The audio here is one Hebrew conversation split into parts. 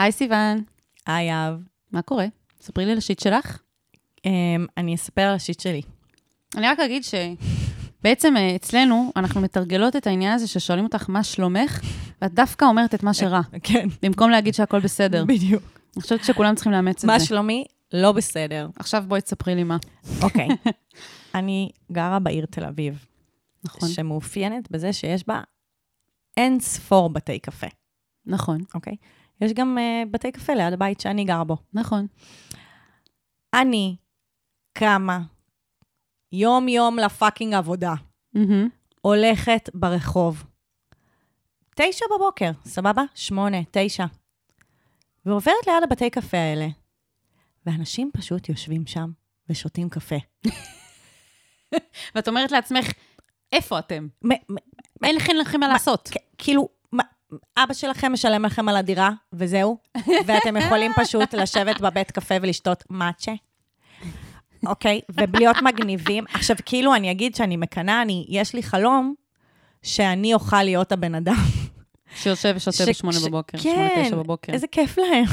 היי סיוון, היי אהב. מה קורה? ספרי לי על השיט שלך. Um, אני אספר על השיט שלי. אני רק אגיד שבעצם אה, אצלנו, אנחנו מתרגלות את העניין הזה ששואלים אותך מה שלומך, ואת דווקא אומרת את מה שרע, כן, במקום להגיד שהכל בסדר. בדיוק. אני חושבת שכולם צריכים לאמץ את מה זה. שלומי? לא בסדר. עכשיו בואי תספרי לי מה. אוקיי. אני גרה בעיר תל אביב, נכון, שמאופיינת בזה שיש בה אין ספור בתי קפה, נכון, אוקיי? יש גם uh, בתי קפה ליד הבית שאני גרה בו. נכון. אני קמה יום-יום לפאקינג עבודה, מהמם. הולכת ברחוב. תשע בבוקר, סבבה? שמונה, תשע. ועוברת ליד הבתי קפה האלה, ואנשים פשוט יושבים שם ושותים קפה. ואת אומרת לעצמך, איפה אתם? אין לכם מה לעשות. כאילו, אבא שלכם משלם לכם על הדירה, וזהו, ואתם יכולים פשוט לשבת בבית קפה ולשתות מאצ'ה. אוקיי? ובלהיות מגניבים. עכשיו, כאילו, אני אגיד שאני מקנאה, אני, יש לי חלום שאני אוכל להיות הבן אדם. שיושב ושותה ש- בשמונה ש- בבוקר, כן, שמונה, תשע בבוקר. איזה כיף להם.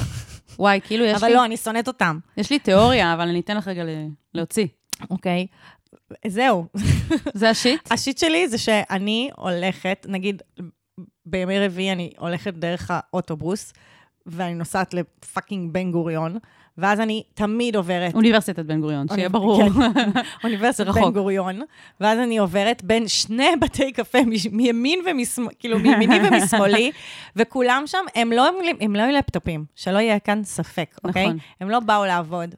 וואי, כאילו יש אבל לי, לא, אני שונאת אותם. יש לי תיאוריה, אבל אני אתן לך רגע להוציא. אוקיי? זהו. זה השיט? השיט שלי זה שאני הולכת, נגיד, בימי רביעי אני הולכת דרך האוטובוס, ואני נוסעת לפאקינג בן גוריון, ואז אני תמיד עוברת... אוניברסיטת בן גוריון, שיהיה ברור. כן, אוניברסיטת. בן גוריון, ואז אני עוברת בין שני בתי קפה, מימין ומשמאל, כאילו מימיני ומשמאלי, וכולם שם, הם לא, הם לא עם לפטופים, שלא יהיה כאן ספק, אוקיי? נכון. הם לא באו לעבוד.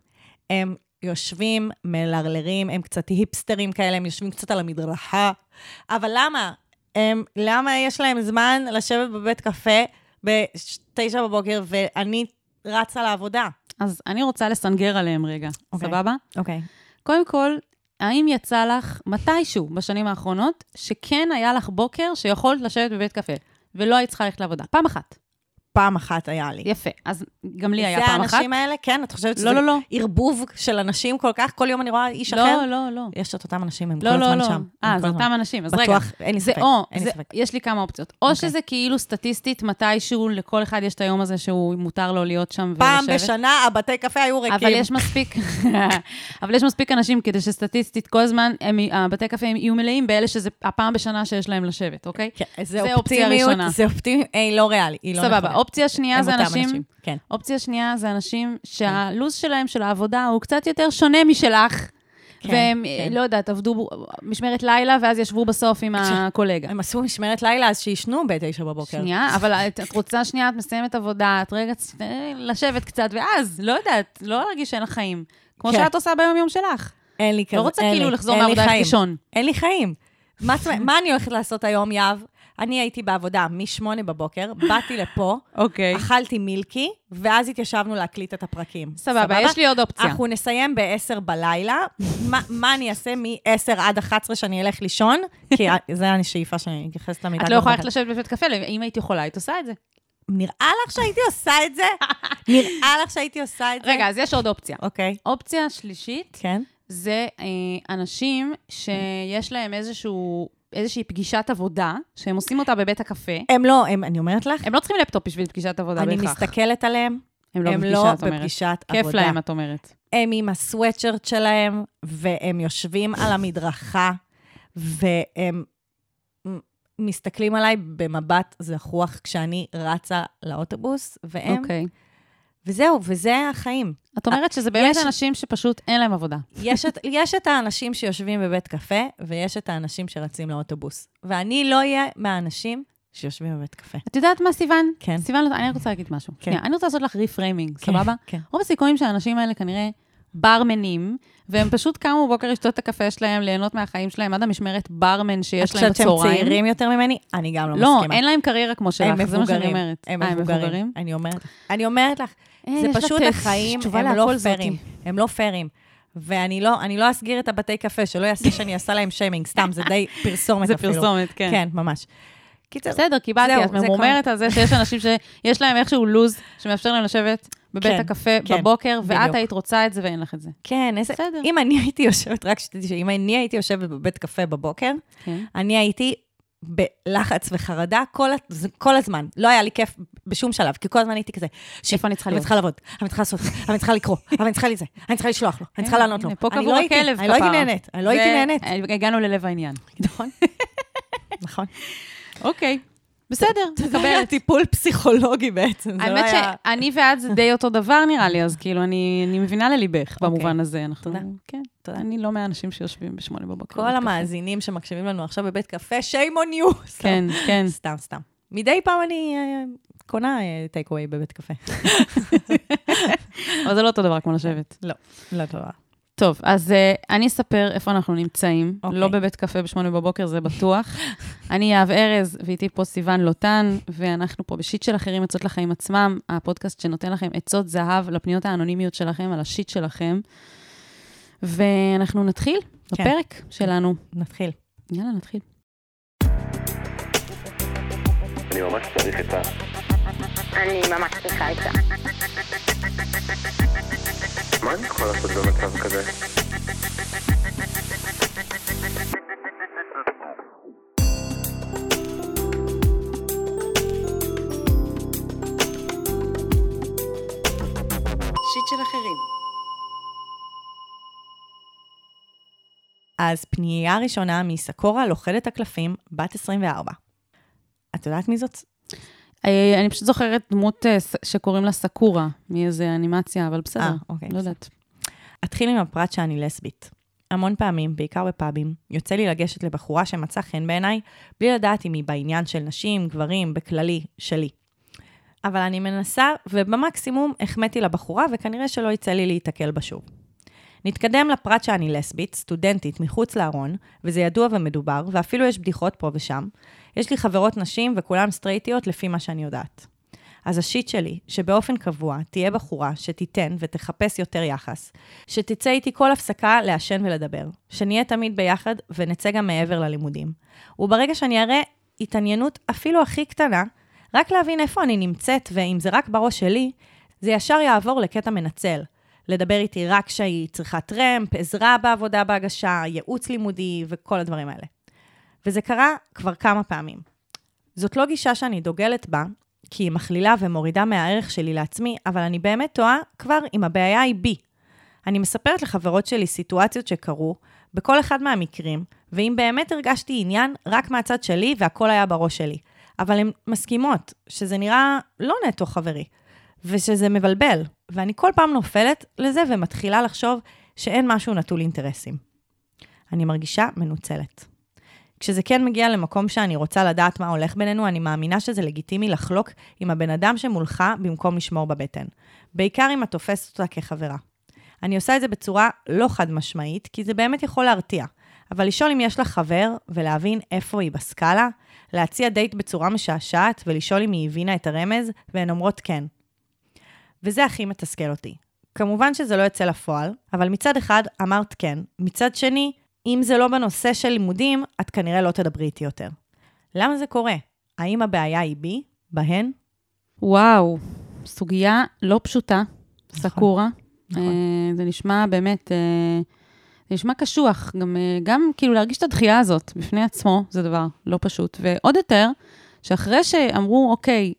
הם יושבים, מלרלרים, הם קצת היפסטרים כאלה, הם יושבים קצת על המדרכה. אבל למה? הם, למה יש להם זמן לשבת בבית קפה בתשע בבוקר, ואני רצה לעבודה? אז אני רוצה לסנגר עליהם רגע, אוקיי. סבבה? אוקיי. קודם כל, האם יצא לך מתישהו בשנים האחרונות, שכן היה לך בוקר שיכולת לשבת בבית קפה, ולא היית צריכה ללכת לעבודה? פעם אחת. פעם אחת היה לי. יפה. אז גם לי היה זה פעם אחת. האנשים האלה? כן, את חושבת שזה לא, לא, לא. ערבוב של אנשים כל כך? כל יום אני רואה איש אחר? לא, לא, לא. יש את אותם אנשים, הם לא, כל לא, הזמן לא. שם. אה, זה. אותם אנשים. אז רגע, בטוח, אין לי זה ספק. או, אין זה, ספק. יש לי כמה אופציות. או אוקיי. שזה כאילו סטטיסטית, מתישהו לכל אחד יש את היום הזה שהוא מותר לו להיות שם ולשבת. פעם בשנה הבתי קפה היו ריקים. אבל יש מספיק, אבל יש מספיק אנשים כדי שסטטיסטית כל הזמן, הם, הבתי קפה יהיו מלאים באלה שזה הפעם בשנה שיש להם לשבת, אוקיי? כן, זה זה אופציה אופטימיות, ראשונה. זה אופטימיות, היא לא היא לא נכונה. סבבה. אופציה שנייה זה אותם אנשים, כן. אופציה שנייה זה אנשים שהלו"ז שלהם, של העבודה, הוא קצת יותר שונה משלך. כן, והם, כן. לא יודעת, עבדו משמרת לילה, ואז ישבו בסוף עם הקולגה. הם עשו משמרת לילה, אז שישנו בתשע בבוקר. שנייה, אבל את את רוצה שנייה, את מסיימת עבודה, את רגע אה, לשבת קצת, ואז, לא יודעת, לא להרגיש שאין לך חיים. כמו כן. שאת עושה ביום-יום שלך. אין לי כזה, לא רוצה כאילו לי, לחזור מהעבודה חיים. לישון. אין לי חיים. מה מה אני הולכת לעשות היום, יהב? אני הייתי בעבודה מ-8 בבוקר, באתי לפה, אוקיי. אכלתי מילקי, ואז התיישבנו להקליט את הפרקים. סבבה, יש לי עוד אופציה. אנחנו נסיים ב-10 בלילה. מה, מה אני אעשה מ-10 עד 11 שאני אלך לישון? כי זו השאיפה שאני מתייחסת למיטה. את לא יכולה. ללכת לשבת בבית קפה, אם היית יכולה, היית עושה את זה. נראה לך שהייתי עושה את זה? נראה לך שהייתי עושה את זה? רגע, אז יש עוד אופציה. אוקיי, אופציה שלישית, כן. זה אה, אנשים שיש להם איזשהו, איזושהי פגישת עבודה, שהם עושים אותה בבית הקפה. הם לא, הם, אני אומרת לך, הם לא צריכים לפטופ בשביל פגישת עבודה אני בהכרח. מסתכלת עליהם, הם לא הם בפגישה, לא את אומרת. בפגישת כיף עבודה. להם, את אומרת. הם עם הסוואטשרט שלהם, והם יושבים על המדרכה, והם מסתכלים עליי במבט זחוח כשאני רצה לאוטובוס, והם, אוקיי. וזהו, וזה החיים. את אומרת שזה באמת יש- אנשים שפשוט אין להם עבודה. יש את, יש את האנשים שיושבים בבית קפה, ויש את האנשים שרצים לאוטובוס. ואני לא אהיה מהאנשים שיושבים בבית קפה. את יודעת מה, סיוון? כן. סיוון, אני רוצה להגיד משהו. כן. שנייה, אני רוצה לעשות לך ריפריימינג, כן, סבבה? כן. רוב הסיכויים שהאנשים האלה כנראה ברמנים, והם פשוט קמו בבוקר לשתות את הקפה שלהם, ליהנות מהחיים שלהם, עד המשמרת ברמן שיש להם את חושבת שהם בצהריים. צעירים יותר ממני? אני גם לא, לא, מסכימה. אין להם קריירה כמו שלך, זה מה שאני מבוגרים. אומרת. הם אה, הם מבוגרים. אני אומרת, אני אומרת לך, אה, זה פשוט החיים, הם לא. פיירים. הם לא פיירים. ואני לא, אני לא אסגיר את הבתי קפה, שלא יעשה שאני אעשה להם שיימינג, סתם, זה די פרסומת זה אפילו. פרסומת, כן. כן, ממש. קיצר, בסדר, קיבלתי, את זה ממורמרת על זה שיש אנשים שיש להם איכשהו לוז שמאפשר להם לשבת בבית כן, הקפה כן, בבוקר, ואת בדיוק. היית רוצה את זה ואין לך את זה. כן, איזה... בסדר. אם אני הייתי יושבת, רק שתדעי שאם אני הייתי יושבת בבית קפה בבוקר, כן. אני הייתי בלחץ וחרדה כל, כל הזמן. לא היה לי כיף בשום שלב, כי כל הזמן הייתי כזה, שיט, איפה אני צריכה אני להיות? צריכה לעבוד, אני צריכה לעשות, אני צריכה לקרוא, אני צריכה לזה, אני צריכה לשלוח לו, אני צריכה לענות לו. פה אני קבור לא הכלב אני לא הייתי. נהנית, אני לא הייתי נהנית. הגענו ללב העניין. נכון. נכון. אוקיי, בסדר, מקבלת. טיפול פסיכולוגי בעצם, זה לא האמת היה... שאני ואת זה די אותו דבר נראה לי, אז כאילו, אני אני מבינה לליבך במובן אוקיי. הזה. אנחנו, תודה. כן, תודה. אני לא מהאנשים שיושבים בשמונה בבוקר. כל. המאזינים שמקשיבים לנו עכשיו בבית קפה, shame on you. כן, כן. סתם, סתם. מדי פעם אני אה, קונה טייק אווי בבית קפה. אבל זה לא אותו דבר כמו לשבת. לא טובה. טוב, אז uh, אני אספר איפה אנחנו נמצאים. אוקיי. לא בבית קפה בשמונה בבוקר, זה בטוח. אני יהב ארז, ואיתי פה סיון לוטן, ואנחנו פה בשיט של אחרים, עצות לחיים עצמם, הפודקאסט שנותן לכם עצות זהב לפניות האנונימיות שלכם, על השיט שלכם. ואנחנו נתחיל כן. בפרק שלנו. נתחיל. יאללה, נתחיל. אני ממש צריך עצה. אני ממש צריכה עצה. מה אני יכול לעשות במצב כזה? שיט של אחרים. אז פנייה ראשונה מסקורה לוכדת הקלפים, בת 24. את יודעת מי זאת? אה, אני פשוט זוכרת דמות אה, שקוראים לה סקורה, מאיזה אנימציה, אבל בסדר, אה, אוקיי, לא יודעת. אתחיל עם הפרט שאני לסבית. המון פעמים, בעיקר בפאבים, יוצא לי לגשת לבחורה שמצא חן בעיניי, בלי לדעת אם היא בעניין של נשים, גברים, בכללי, שלי. אבל אני מנסה, ובמקסימום החמאתי לבחורה, וכנראה שלא יצא לי להיתקל בה שוב. נתקדם לפרט שאני לסבית, סטודנטית מחוץ לארון, וזה ידוע ומדובר, ואפילו יש בדיחות פה ושם. יש לי חברות נשים וכולן סטרייטיות לפי מה שאני יודעת. אז השיט שלי, שבאופן קבוע תהיה בחורה שתיתן ותחפש יותר יחס, שתצא איתי כל הפסקה לעשן ולדבר, שנהיה תמיד ביחד ונצא גם מעבר ללימודים. וברגע שאני אראה התעניינות אפילו הכי קטנה, רק להבין איפה אני נמצאת, ואם זה רק בראש שלי, זה ישר יעבור לקטע מנצל. לדבר איתי רק כשהיא צריכה טרמפ, עזרה בעבודה בהגשה, ייעוץ לימודי וכל הדברים האלה. וזה קרה כבר כמה פעמים. זאת לא גישה שאני דוגלת בה, כי היא מכלילה ומורידה מהערך שלי לעצמי, אבל אני באמת טועה כבר אם הבעיה היא בי. אני מספרת לחברות שלי סיטואציות שקרו, בכל אחד מהמקרים, ואם באמת הרגשתי עניין, רק מהצד שלי והכל היה בראש שלי. אבל הן מסכימות שזה נראה לא נטו חברי, ושזה מבלבל, ואני כל פעם נופלת לזה ומתחילה לחשוב שאין משהו נטול אינטרסים. אני מרגישה מנוצלת. כשזה כן מגיע למקום שאני רוצה לדעת מה הולך בינינו, אני מאמינה שזה לגיטימי לחלוק עם הבן אדם שמולך במקום לשמור בבטן. בעיקר אם את תופסת אותה כחברה. אני עושה את זה בצורה לא חד משמעית, כי זה באמת יכול להרתיע. אבל לשאול אם יש לה חבר ולהבין איפה היא בסקאלה, להציע דייט בצורה משעשעת ולשאול אם היא הבינה את הרמז, והן אומרות כן. וזה הכי מתסכל אותי. כמובן שזה לא יוצא לפועל, אבל מצד אחד אמרת כן, מצד שני, אם זה לא בנושא של לימודים, את כנראה לא תדברי איתי יותר. למה זה קורה? האם הבעיה היא בי? בהן? וואו, סוגיה לא פשוטה, סקורה. נכון. אה, זה נשמע באמת, אה, זה נשמע קשוח. גם, אה, גם כאילו להרגיש את הדחייה הזאת בפני עצמו, זה דבר לא פשוט. ועוד יותר, שאחרי שאמרו, אוקיי,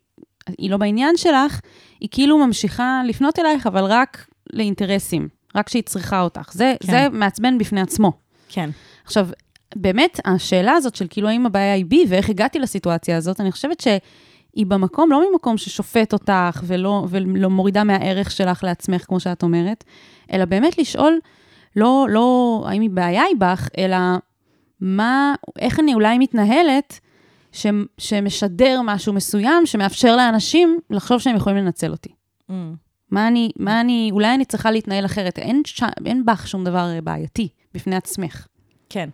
היא לא בעניין שלך, היא כאילו ממשיכה לפנות אלייך, אבל רק לאינטרסים, רק כשהיא צריכה אותך. זה, כן. זה מעצבן בפני עצמו. כן. עכשיו, באמת, השאלה הזאת של כאילו, האם הבעיה היא בי ואיך הגעתי לסיטואציה הזאת, אני חושבת שהיא במקום, לא ממקום ששופט אותך ולא, ולא מורידה מהערך שלך לעצמך, כמו שאת אומרת, אלא באמת לשאול, לא, לא האם היא בעיה היא בך, אלא מה, איך אני אולי מתנהלת, ש, שמשדר משהו מסוים, שמאפשר לאנשים לחשוב שהם יכולים לנצל אותי. Mm. מה אני, מה אני, אולי אני צריכה להתנהל אחרת. אין, ש, אין בך שום דבר בעייתי בפני עצמך. כן.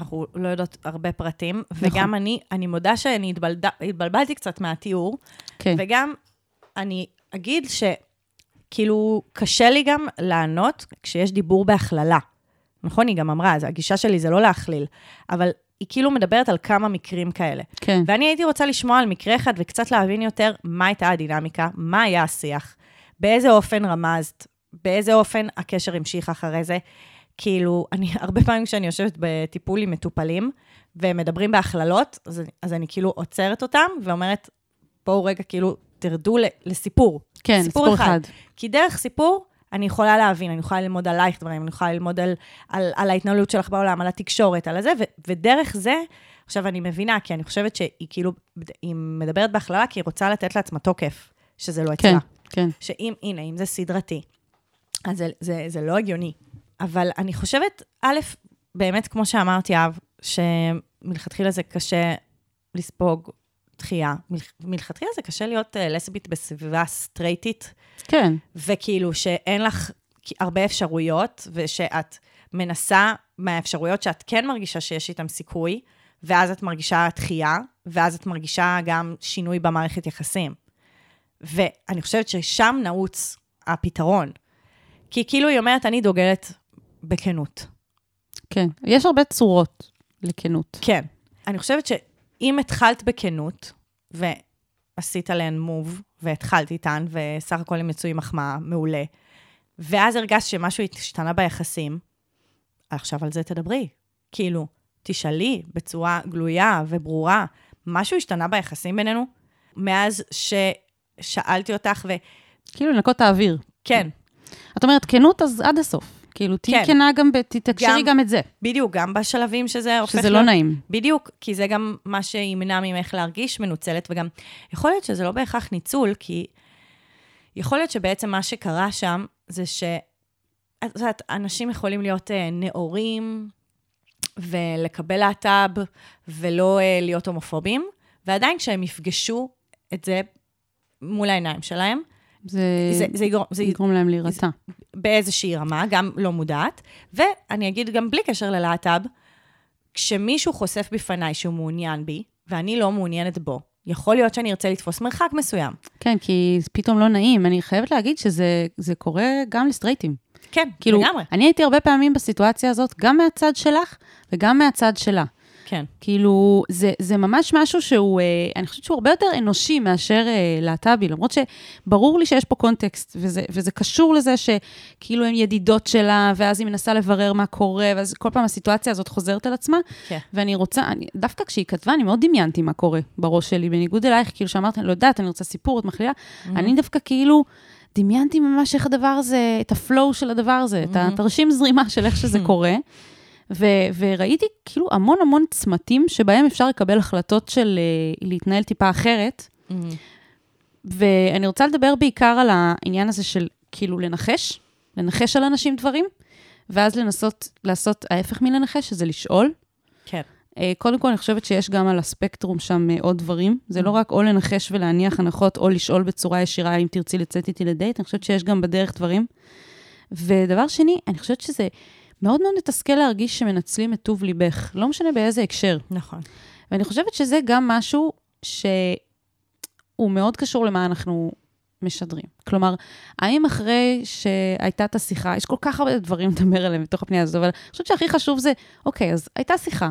אנחנו לא יודעות הרבה פרטים, נכון. וגם אני, אני מודה שאני התבלד... התבלבלתי קצת מהתיאור, כן. וגם אני אגיד שכאילו קשה לי גם לענות כשיש דיבור בהכללה. נכון? היא גם אמרה, אז הגישה שלי זה לא להכליל, אבל היא כאילו מדברת על כמה מקרים כאלה. כן. ואני הייתי רוצה לשמוע על מקרה אחד וקצת להבין יותר מה הייתה הדינמיקה, מה היה השיח, באיזה אופן רמזת, באיזה אופן הקשר המשיך אחרי זה. כאילו, אני, הרבה פעמים כשאני יושבת בטיפול עם מטופלים, והם מדברים בהכללות, אז, אז אני כאילו עוצרת אותם ואומרת, בואו רגע, כאילו, תרדו ל- לסיפור. כן, סיפור אחד. כי דרך סיפור, אני יכולה להבין, אני יכולה ללמוד עלייך דברים, אני יכולה ללמוד על, על, על ההתנהלות שלך בעולם, על התקשורת, על הזה, ו, ודרך זה, עכשיו אני מבינה, כי אני חושבת שהיא כאילו, היא מדברת בהכללה, כי היא רוצה לתת לעצמה תוקף, שזה לא אצלה. כן, כן. שאם, הנה, אם זה סדרתי, אז זה, זה, זה לא הגיוני. אבל אני חושבת, א', באמת, כמו שאמרתי, אב, שמלכתחילה זה קשה לספוג דחייה. מלכ- מלכתחילה זה קשה להיות uh, לסבית בסביבה סטרייטית, כן, וכאילו שאין לך הרבה אפשרויות, ושאת מנסה מהאפשרויות שאת כן מרגישה שיש איתן סיכוי, ואז את מרגישה דחייה, ואז את מרגישה גם שינוי במערכת יחסים. ואני חושבת ששם נעוץ הפתרון. כי כאילו היא אומרת, אני דוגלת בכנות. כן. יש הרבה צורות לכנות. כן. אני חושבת שאם התחלת בכנות, ועשית עליהן מוב, והתחלת איתן, וסך הכל הם יצאו עם מחמאה, מעולה, ואז הרגשת שמשהו השתנה ביחסים, עכשיו על זה תדברי. כאילו, תשאלי בצורה גלויה וברורה, משהו השתנה ביחסים בינינו? מאז ששאלתי אותך, וכן, כאילו לנקות את האוויר. את אומרת, כנות, אז עד הסוף. כאילו, תהיי כן. כנה גם, תתקשרי גם- גם את זה, בדיוק, גם בשלבים שזה הופך שזה לא נעים. בדיוק, כי זה גם מה שימנע ממך להרגיש מנוצלת, וגם יכול להיות שזה לא בהכרח ניצול, כי יכול להיות שבעצם מה שקרה שם זה ש... את יודעת, אנשים יכולים להיות אה, נאורים ולקבל להט"ב ולא אה, להיות הומופובים, ועדיין כשהם יפגשו את זה מול העיניים שלהם, זה זה, זה, יגרום, זה יגרום להם להירתע. באיזושהי רמה, גם לא מודעת. ואני אגיד גם בלי קשר ללהט"ב, כשמישהו חושף בפניי שהוא מעוניין בי, ואני לא מעוניינת בו, יכול להיות שאני ארצה לתפוס מרחק מסוים. כן, כי זה פתאום לא נעים. אני חייבת להגיד שזה זה קורה גם לסטרייטים. כן, כאילו, לגמרי. אני הייתי הרבה פעמים בסיטואציה הזאת, גם מהצד שלך וגם מהצד שלה. כן. כאילו, זה, זה ממש משהו שהוא, אה, אני חושבת שהוא הרבה יותר אנושי מאשר אה, להט"בי, למרות שברור לי שיש פה קונטקסט, וזה, וזה קשור לזה שכאילו הן ידידות שלה, ואז היא מנסה לברר מה קורה, ואז כל פעם הסיטואציה הזאת חוזרת על עצמה. כן. ואני רוצה, אני, דווקא כשהיא כתבה, אני מאוד דמיינתי מה קורה בראש שלי, בניגוד אלייך, כאילו שאמרת, אני לא יודעת, אני רוצה סיפור, את מכלילה. אני דווקא כאילו... דמיינתי ממש איך הדבר הזה, את הפלואו של הדבר הזה, את התרשים זרימה של איך שזה קורה. ו- וראיתי כאילו המון המון צמתים שבהם אפשר לקבל החלטות של uh, להתנהל טיפה אחרת. ואני רוצה לדבר בעיקר על העניין הזה של כאילו לנחש, לנחש על אנשים דברים, ואז לנסות לעשות ההפך מלנחש, שזה לשאול. כן. Uh, קודם כל, אני חושבת שיש גם על הספקטרום שם uh, עוד דברים. זה לא רק או לנחש ולהניח הנחות, או לשאול בצורה ישירה אם תרצי לצאת איתי לדייט, אני חושבת שיש גם בדרך דברים. ודבר שני, אני חושבת שזה מאוד מאוד מתסכל להרגיש שמנצלים את טוב ליבך, לא משנה באיזה הקשר. נכון. ואני חושבת שזה גם משהו שהוא מאוד קשור למה אנחנו משדרים. כלומר, האם אחרי שהייתה את השיחה, יש כל כך הרבה דברים לדבר עליהם בתוך הפנייה הזאת, אבל אני חושבת שהכי חשוב זה, אוקיי, אז הייתה שיחה.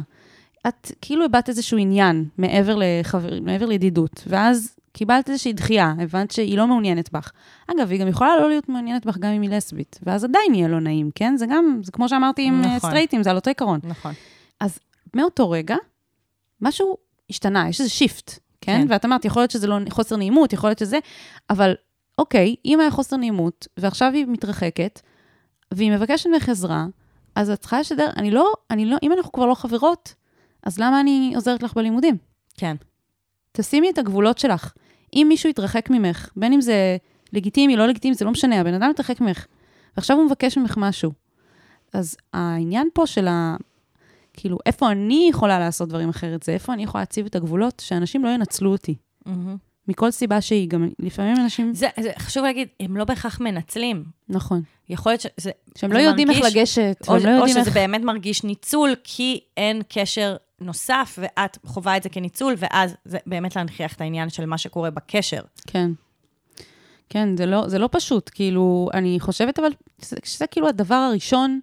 את כאילו הבעת איזשהו עניין מעבר, לחבר, מעבר לידידות, ואז קיבלת איזושהי דחייה, הבנת שהיא לא מעוניינת בך. אגב, היא גם יכולה לא להיות מעוניינת בך גם אם היא לסבית, ואז עדיין יהיה לא נעים, כן? זה גם, זה כמו שאמרתי עם נכון. נכון. סטרייטים, זה על אותו עיקרון. נכון. אז מאותו רגע, משהו השתנה, יש איזה shift? כן. כן. ואת אמרת, יכול להיות שזה לא חוסר נעימות, יכול להיות שזה, אבל אוקיי, אם היה חוסר נעימות, ועכשיו היא מתרחקת, והיא מבקשת ממך עזרה, אז את צריכה לשדר, אני לא, אני לא, אם אנחנו כבר לא חברות, אז למה אני עוזרת לך בלימודים? כן. תשימי את הגבולות שלך. אם מישהו יתרחק ממך, בין אם זה לגיטימי, לא לגיטימי, זה לא משנה, הבן אדם יתרחק ממך, ועכשיו הוא מבקש ממך משהו. אז העניין פה של ה... כאילו, איפה אני יכולה לעשות דברים אחרת, זה איפה אני יכולה להציב את הגבולות, שאנשים לא ינצלו אותי. מכל סיבה שהיא, גם לפעמים אנשים... זה, זה חשוב להגיד, הם לא בהכרח מנצלים. נכון. יכול להיות שזה... שהם לא יודעים איך מרגיש- לגשת, או, לא או יודעים שזה איך... באמת מרגיש ניצול, כי אין קשר נוסף, ואת חווה את זה כניצול, ואז זה באמת להנכיח את העניין של מה שקורה בקשר. כן. כן, זה לא, זה לא פשוט, כאילו, אני חושבת, אבל שזה, שזה כאילו הדבר הראשון,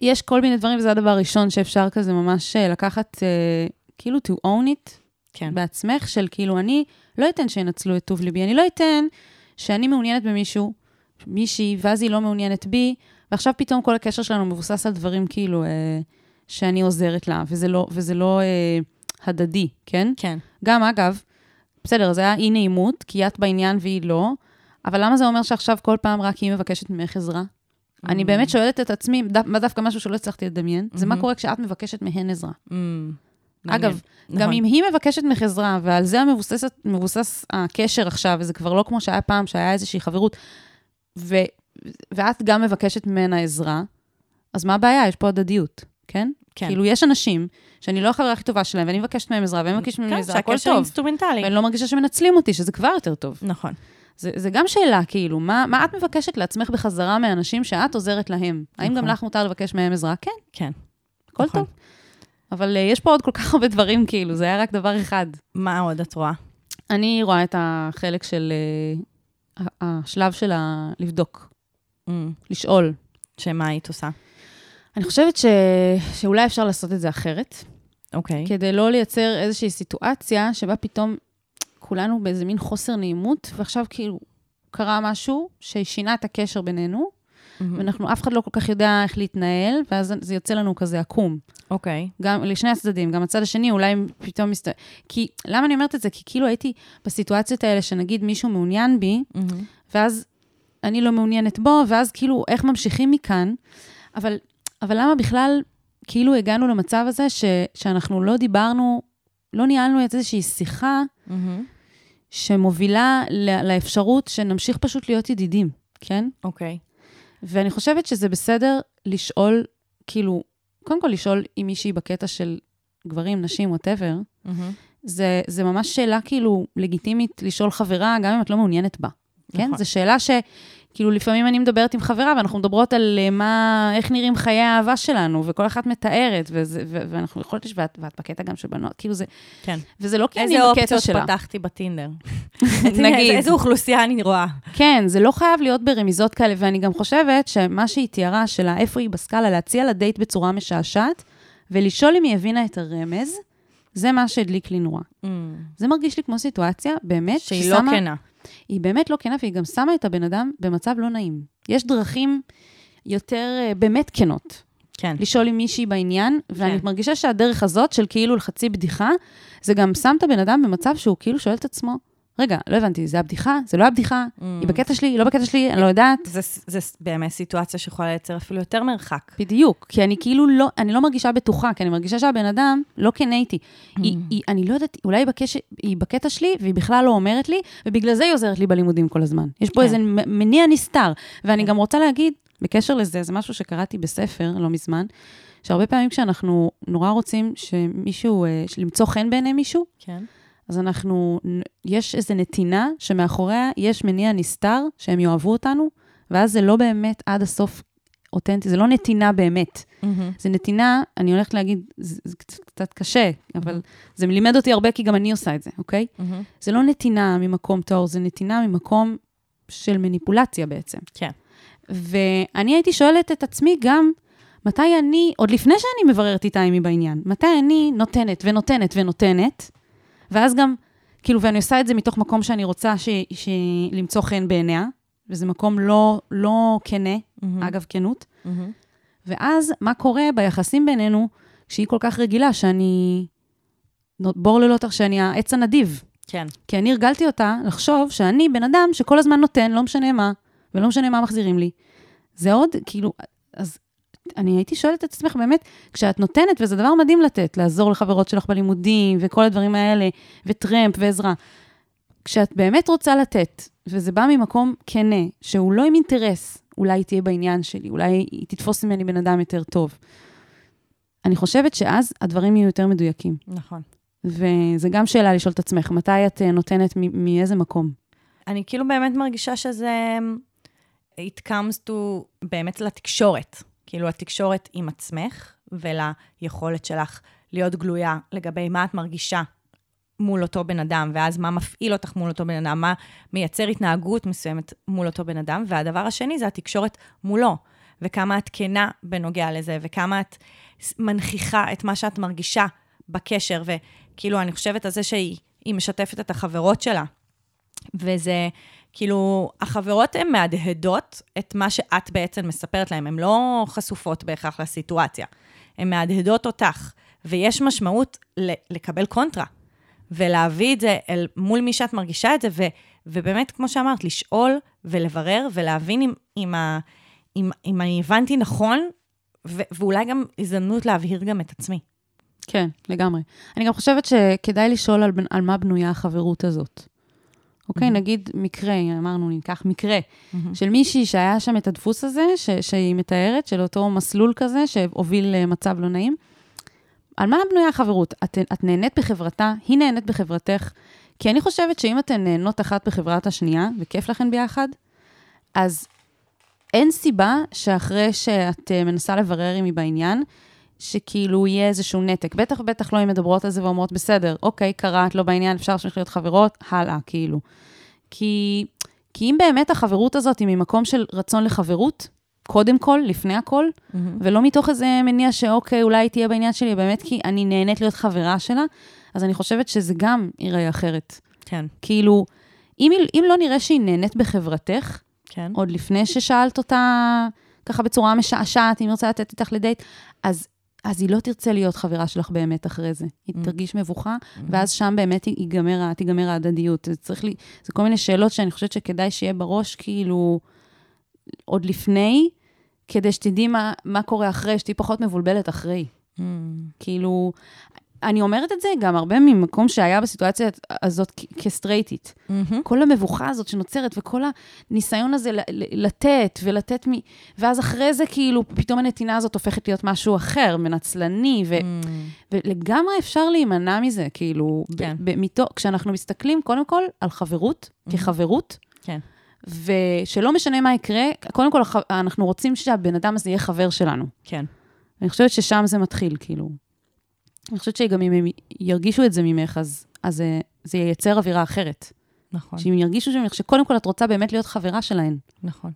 יש כל מיני דברים, וזה הדבר הראשון שאפשר כזה ממש אה, לקחת, אה, כאילו to own it כן. בעצמך, של כאילו, אני לא אתן שינצלו את טוב ליבי, אני לא אתן שאני מעוניינת במישהו, מישהי, ואז היא לא מעוניינת בי, ועכשיו פתאום כל הקשר שלנו מבוסס על דברים כאילו, אה, שאני עוזרת לה, וזה לא, וזה לא אה, הדדי, כן? כן. גם, אגב, בסדר, זה היה אי נעימות, כי את בעניין והיא לא, אבל למה זה אומר שעכשיו כל פעם רק היא מבקשת ממך עזרה? אני באמת שואלת את עצמי, דו- מה דווקא משהו שלא הצלחתי לדמיין, זה מה קורה כשאת מבקשת מהן עזרה. Mm, מעניין. אגב, גם נכון. אם היא מבקשת ממך עזרה, ועל זה המבוססת, מבוסס הקשר עכשיו, וזה כבר לא כמו שהיה פעם, שהיה איזושהי חברות, ו, ואת גם מבקשת ממנה עזרה, אז מה הבעיה? יש פה הדדיות, כן? כן. כאילו, יש אנשים שאני לא החברה הכי טובה שלהם, ואני מבקשת מהם עזרה, והם מבקשים ממני כן, עזרה, הכל שהקשר טוב. אינסטרומנטלי. ואני לא מרגישה שמנצלים אותי, שזה כבר יותר טוב. נכון. זה, זה גם שאלה, כאילו, מה, מה את מבקשת לעצמך בחזרה מאנשים שאת עוזרת להם? האם גם נכון. לך מותר לבקש מהם עזרה? כן, כן. הכל נכון. טוב. אבל uh, יש פה עוד כל כך הרבה דברים, כאילו, זה היה רק דבר אחד. מה עוד את רואה? אני רואה את החלק של... uh, השלב של ה... לבדוק, Mm, לשאול. שמה היית עושה? אני חושבת ש... שאולי אפשר לעשות את זה אחרת, אוקיי. כדי לא לייצר איזושהי סיטואציה שבה פתאום כולנו באיזה מין חוסר נעימות, ועכשיו כאילו קרה משהו ששינה את הקשר בינינו, מהמם. ואנחנו, אף אחד לא כל כך יודע איך להתנהל, ואז זה יוצא לנו כזה עקום. אוקיי. גם לשני הצדדים, גם הצד השני, אולי פתאום מסת... כי, למה אני אומרת את זה? כי כאילו הייתי בסיטואציות האלה, שנגיד מישהו מעוניין בי, מהמם. ואז אני לא מעוניינת בו, ואז כאילו, איך ממשיכים מכאן? אבל, אבל למה בכלל, כאילו הגענו למצב הזה ש, שאנחנו לא דיברנו, לא ניהלנו איזושהי שיחה מהמם. שמובילה ל- לאפשרות שנמשיך פשוט להיות ידידים, כן? אוקיי. ואני חושבת שזה בסדר לשאול, כאילו, קודם כל לשאול אם מישהי בקטע של גברים, נשים, ווטאבר, מהמם. זה, זה ממש שאלה כאילו לגיטימית לשאול חברה, גם אם את לא מעוניינת בה. כן? נכון. זו שאלה ש... כאילו, לפעמים אני מדברת עם חברה, ואנחנו מדברות על אה, מה, איך נראים חיי האהבה שלנו, וכל אחת מתארת, וזה, ו, ואנחנו יכולות לשבת, ואת בקטע גם של בנות, כאילו זה, כן. וזה לא כי אני איזה בקטע אופציות שלה. פתחתי בטינדר? נגיד. איזה אוכלוסייה אני רואה? כן, זה לא חייב להיות ברמיזות כאלה, ואני גם חושבת שמה שהיא תיארה, שלה איפה היא בסקאלה, להציע לה דייט בצורה משעשעת, ולשאול אם היא הבינה את הרמז, זה מה שהדליק לי נורא. זה מרגיש לי כמו סיטואציה, באמת, שהיא לא ששמה- כנה. היא באמת לא כנה, והיא גם שמה את הבן אדם במצב לא נעים. יש דרכים יותר אה, באמת כנות, כן. לשאול עם מישהי בעניין, ואני כן. מרגישה שהדרך הזאת של כאילו לחצי בדיחה, זה גם שם את הבן אדם במצב שהוא כאילו שואל את עצמו, רגע, לא הבנתי, זה הבדיחה? זה לא הבדיחה? היא בקטע שלי? היא לא בקטע שלי? אני לא יודעת. זה, זה באמת סיטואציה שיכולה לייצר אפילו יותר מרחק. בדיוק, כי אני כאילו לא, אני לא מרגישה בטוחה, כי אני מרגישה שהבן אדם לא כן איתי. היא, היא, אני לא יודעת, אולי היא, בקש, היא בקטע שלי, והיא בכלל לא אומרת לי, ובגלל זה היא עוזרת לי בלימודים כל הזמן. יש פה כן. איזה מניע נסתר. ואני גם רוצה להגיד, בקשר לזה, זה משהו שקראתי בספר לא מזמן, שהרבה פעמים כשאנחנו נורא רוצים שמישהו, אה, למצוא חן בעיני מישהו, כן. אז אנחנו, יש איזו נתינה שמאחוריה יש מניע נסתר, שהם יאהבו אותנו, ואז זה לא באמת עד הסוף אותנטי, זה לא נתינה באמת. זה נתינה, אני הולכת להגיד, זה, זה קצת- קשה, אבל זה לימד אותי הרבה, כי גם אני עושה את זה, אוקיי? זה לא נתינה ממקום טהור, זה נתינה ממקום של מניפולציה בעצם. כן. ואני הייתי שואלת את עצמי גם, מתי אני, עוד לפני שאני מבררת איתה היא בעניין, מתי אני נותנת ונותנת ונותנת, ואז גם, כאילו, ואני עושה את זה מתוך מקום שאני רוצה ש, ש, למצוא חן בעיניה, וזה מקום לא, לא כנה, אגב, כנות. ואז, מה קורה ביחסים בינינו, כשהיא כל כך רגילה, שאני... בור ללא תר... שאני העץ הנדיב. כן. כי אני הרגלתי אותה לחשוב שאני בן אדם שכל הזמן נותן, לא משנה מה, ולא משנה מה מחזירים לי. זה עוד, כאילו, אז אני הייתי שואלת את עצמך, באמת, כשאת נותנת, וזה דבר מדהים לתת, לעזור לחברות שלך בלימודים, וכל הדברים האלה, וטרמפ ועזרה. כשאת באמת רוצה לתת, וזה בא ממקום כנה, שהוא לא עם אינטרס, אולי היא תהיה בעניין שלי, אולי היא תתפוס ממני בן אדם יותר טוב. אני חושבת שאז הדברים יהיו יותר מדויקים. נכון. וזה גם שאלה לשאול את עצמך, מתי את אה, נותנת מאיזה מקום? אני כאילו באמת מרגישה שזה... it comes to באמת לתקשורת. כאילו, התקשורת עם עצמך וליכולת שלך להיות גלויה לגבי מה את מרגישה מול אותו בן אדם, ואז מה מפעיל אותך מול אותו בן אדם, מה מייצר התנהגות מסוימת מול אותו בן אדם. והדבר השני זה התקשורת מולו, וכמה את כנה בנוגע לזה, וכמה את מנכיחה את מה שאת מרגישה בקשר, וכאילו, אני חושבת על זה שהיא היא משתפת את החברות שלה. וזה, כאילו, החברות הן מהדהדות את מה שאת בעצם מספרת להן, הן לא חשופות בהכרח לסיטואציה. הן מהדהדות אותך, ויש משמעות לקבל קונטרה, ולהביא את זה אל מול מי שאת מרגישה את זה, ו- ובאמת, כמו שאמרת, לשאול ולברר ולהבין אם, אם, ה- אם, אם אני הבנתי נכון, ו- ואולי גם הזדמנות להבהיר גם את עצמי. כן, לגמרי. אני גם חושבת שכדאי לשאול על, על מה בנויה החברות הזאת. אוקיי. נגיד מקרה, אמרנו, ניקח מקרה של מישהי שהיה שם את הדפוס הזה, ש, שהיא מתארת, של אותו מסלול כזה שהוביל למצב לא נעים. על מה בנויה החברות? את, את נהנית בחברתה, היא נהנית בחברתך, כי אני חושבת שאם אתן נהנות אחת בחברת השנייה, וכיף לכן ביחד, אז אין סיבה שאחרי שאת אה, מנסה לברר אם היא בעניין, שכאילו יהיה איזשהו נתק. בטח ובטח לא אם מדברות על זה ואומרות, בסדר, אוקיי, קרה, את לא בעניין, אפשר להמשיך להיות חברות, הלאה, כאילו. כי, כי אם באמת החברות הזאת היא ממקום של רצון לחברות, קודם כל, לפני הכל, ולא מתוך איזה מניע שאוקיי, אולי תהיה בעניין שלי, באמת כי אני נהנית להיות חברה שלה, אז אני חושבת שזה גם ייראה אחרת. כן, כאילו, אם, אם לא נראה שהיא נהנית בחברתך, כן. עוד לפני ששאלת אותה ככה בצורה משעשעת, אם היא רוצה לתת איתך לדייט, אז, אז היא לא תרצה להיות חברה שלך באמת אחרי זה. היא Mm. תרגיש מבוכה, ואז שם באמת ייגמר, תיגמר ההדדיות. זה צריך לי, זה כל מיני שאלות שאני חושבת שכדאי שיהיה בראש, כאילו, עוד לפני, כדי שתדעי מה, מה קורה אחרי, שתהיי פחות מבולבלת אחרי. Mm. כאילו, אני אומרת את זה גם הרבה ממקום שהיה בסיטואציה הזאת כסטרייטית. מהמם. כל המבוכה הזאת שנוצרת, וכל הניסיון הזה לתת ולתת מ... ואז אחרי זה, כאילו, פתאום הנתינה הזאת הופכת להיות משהו אחר, מנצלני, ו... Mm. ולגמרי אפשר להימנע מזה, כאילו, כן. ב- ב- מתוך, כשאנחנו מסתכלים, קודם כל, על חברות, כחברות, כן. ושלא משנה מה יקרה, קודם כל, אנחנו רוצים שהבן אדם הזה יהיה חבר שלנו. כן. אני חושבת ששם זה מתחיל, כאילו. אני חושבת שגם אם הם ירגישו את זה ממך, אז, אז זה, זה ייצר אווירה אחרת. נכון, שאם ירגישו ממך שקודם כל את רוצה באמת להיות חברה שלהן. נכון.